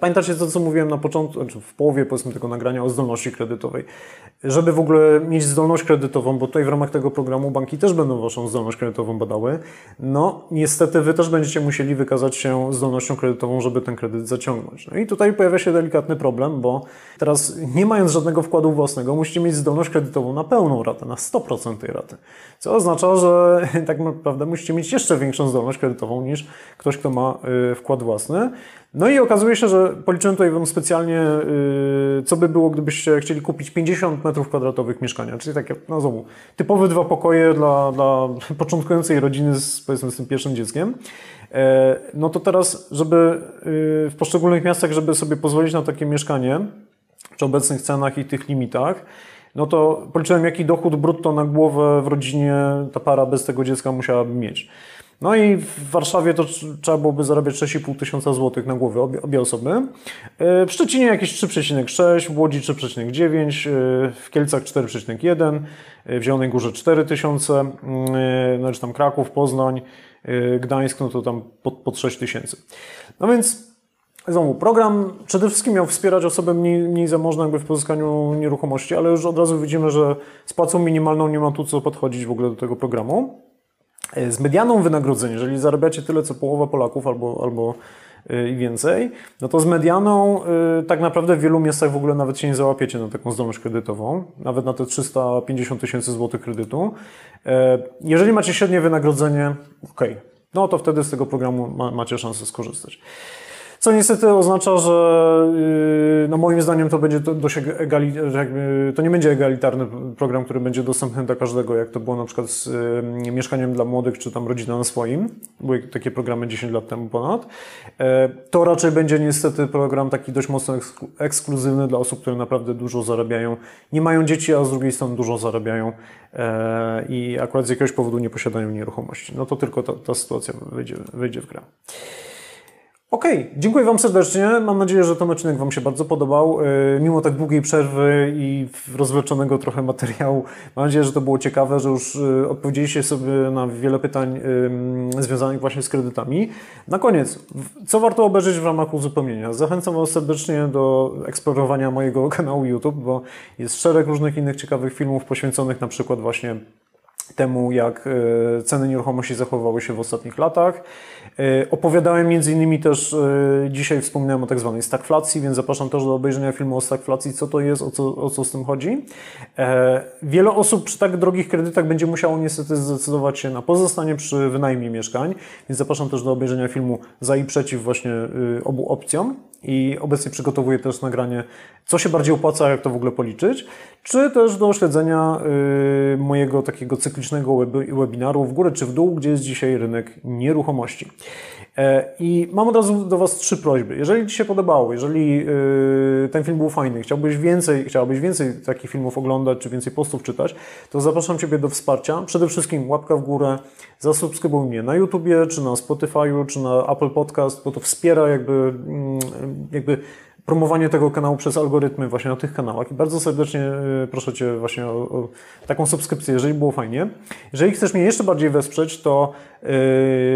pamiętacie to, co mówiłem na początku, znaczy w połowie powiedzmy tego nagrania o zdolności kredytowej. Żeby w ogóle mieć zdolność kredytową, bo tutaj w ramach tego programu banki też będą Waszą zdolność kredytową badały, no niestety Wy też będziecie musieli wykazać się zdolnością kredytową, żeby ten kredyt zaciągnąć. No i tutaj pojawia się delikatny problem, bo teraz nie mając żadnego wkładu własnego, musicie mieć zdolność kredytową na pełną ratę, na 100% tej raty. Co oznacza, że tak naprawdę musicie mieć jeszcze większą zdolność kredytową niż ktoś, kto ma y, wkład własny. No i okazuje się, że policzyłem tutaj Wam specjalnie, yy, co by było, gdybyście chcieli kupić 50 metrów kwadratowych mieszkania, czyli takie, no znowu, typowe dwa pokoje dla, dla początkującej rodziny z, powiedzmy, z tym pierwszym dzieckiem. E, no to teraz, żeby yy, w poszczególnych miastach, żeby sobie pozwolić na takie mieszkanie, przy obecnych cenach i tych limitach, no to policzyłem, jaki dochód brutto na głowę w rodzinie ta para bez tego dziecka musiałaby mieć. No i w Warszawie to trzeba byłoby zarabiać 6,5 tysiąca złotych na głowę obie, obie osoby. E, w Szczecinie jakieś 3,6, w Łodzi 3,9, e, w Kielcach 4,1, e, w Zielonej Górze 4 tysiące, no czy tam Kraków, Poznań, Gdańsk, no to tam pod, pod 6 tysięcy. No więc Znowu, program przede wszystkim miał wspierać osoby mniej, mniej zamożne jakby w pozyskaniu nieruchomości, ale już od razu widzimy, że z płacą minimalną nie ma tu co podchodzić w ogóle do tego programu. E, z medianą wynagrodzenia, jeżeli zarabiacie tyle co połowa Polaków albo, albo e, i więcej, no to z medianą y, tak naprawdę w wielu miejscach w ogóle nawet się nie załapiecie na taką zdolność kredytową, nawet na te 350 tysięcy złotych kredytu. Jeżeli macie średnie wynagrodzenie, ok, no to wtedy z tego programu ma, macie szansę skorzystać. Co niestety oznacza, że yy, no moim zdaniem to będzie dość egali, to nie będzie egalitarny program, który będzie dostępny dla każdego, jak to było na przykład z yy, mieszkaniem dla młodych, czy tam rodzina na swoim. Były takie programy 10 lat temu ponad. Yy, to raczej będzie niestety program taki dość mocno ekskluzywny dla osób, które naprawdę dużo zarabiają, nie mają dzieci, a z drugiej strony dużo zarabiają i akurat z jakiegoś powodu nie posiadają nieruchomości. No to tylko ta, ta sytuacja wyjdzie, wyjdzie w grę. Okej, okay, dziękuję Wam serdecznie. Mam nadzieję, że ten odcinek Wam się bardzo podobał. E, mimo tak długiej przerwy i rozwleczonego trochę materiału, mam nadzieję, że to było ciekawe, że już e, odpowiedzieliście sobie na wiele pytań związanych właśnie z kredytami. Na koniec, co warto obejrzeć w ramach uzupełnienia? Zachęcam Was serdecznie do eksplorowania mojego kanału YouTube, bo jest szereg różnych innych ciekawych filmów poświęconych na przykład właśnie temu, jak e, ceny nieruchomości zachowały się w ostatnich latach. E, opowiadałem między innymi też, e, dzisiaj wspominałem o tak zwanej stagflacji, więc zapraszam też do obejrzenia filmu o stagflacji, co to jest, o co, o co z tym chodzi. Wiele osób przy tak drogich kredytach będzie musiało niestety zdecydować się na pozostanie przy wynajmie mieszkań, więc zapraszam też do obejrzenia filmu za i przeciw właśnie obu opcjom i obecnie przygotowuję też nagranie, co się bardziej opłaca, jak to w ogóle policzyć, czy też do śledzenia y, mojego takiego cyklicznego webinaru w górę czy w dół, gdzie jest dzisiaj rynek nieruchomości. E, I mam od razu do Was trzy prośby. Jeżeli Ci się podobało, jeżeli y, ten film był fajny, chciałbyś więcej, chciałbyś więcej takich filmów oglądać, czy więcej postów czytać, to zapraszam Ciebie do wsparcia. Przede wszystkim łapka w górę, zasubskrybuj mnie na YouTubie, czy na Spotify'u, czy na Apple Podcast, bo to wspiera jakby, mm, jakby promowanie tego kanału przez algorytmy właśnie na tych kanałach i bardzo serdecznie y, proszę Cię właśnie o, o taką subskrypcję, jeżeli było fajnie. Jeżeli chcesz mnie jeszcze bardziej wesprzeć, to yy,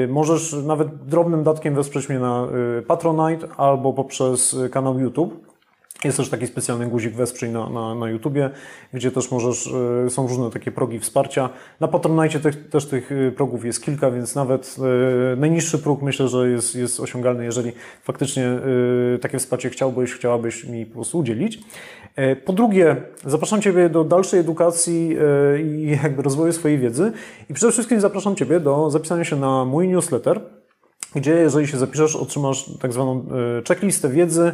możesz nawet drobnym datkiem wesprzeć mnie na yy, Patronite albo poprzez kanał YouTube. Jest też taki specjalny guzik wesprzyj na, na, na YouTubie, gdzie też możesz, y, są różne takie progi wsparcia. Na Patronite tych, też tych y, progów jest kilka, więc nawet y, najniższy próg myślę, że jest, jest osiągalny, jeżeli faktycznie takie wsparcie chciałbyś, chciałabyś mi po prostu udzielić. E, po drugie, zapraszam Ciebie do dalszej edukacji i jakby rozwoju swojej wiedzy i przede wszystkim zapraszam Ciebie do zapisania się na mój newsletter, gdzie jeżeli się zapiszesz, otrzymasz tak zwaną checklistę wiedzy,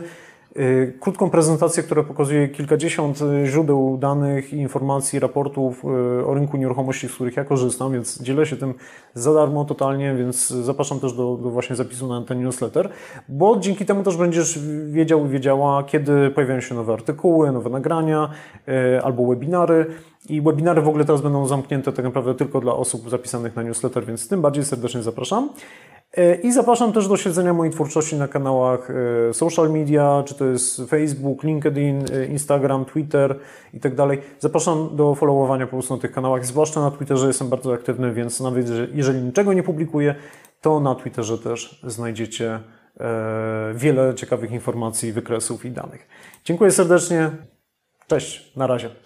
krótką prezentację, która pokazuje kilkadziesiąt y, źródeł danych, informacji, raportów y, o rynku nieruchomości, z których ja korzystam, więc dzielę się tym za darmo totalnie, więc zapraszam też do, do właśnie zapisu na ten newsletter, bo dzięki temu też będziesz wiedział i wiedziała, kiedy pojawiają się nowe artykuły, nowe nagrania albo webinary. I webinary w ogóle teraz będą zamknięte tak naprawdę tylko dla osób zapisanych na newsletter, więc tym bardziej serdecznie zapraszam. E, I zapraszam też do śledzenia mojej twórczości na kanałach e, social media, czy to jest Facebook, LinkedIn, e, Instagram, Twitter i tak dalej. Zapraszam do followowania po prostu na tych kanałach, zwłaszcza na Twitterze jestem bardzo aktywny, więc nawet jeżeli niczego nie publikuję, to na Twitterze też znajdziecie wiele ciekawych informacji, wykresów i danych. Dziękuję serdecznie. Cześć, na razie.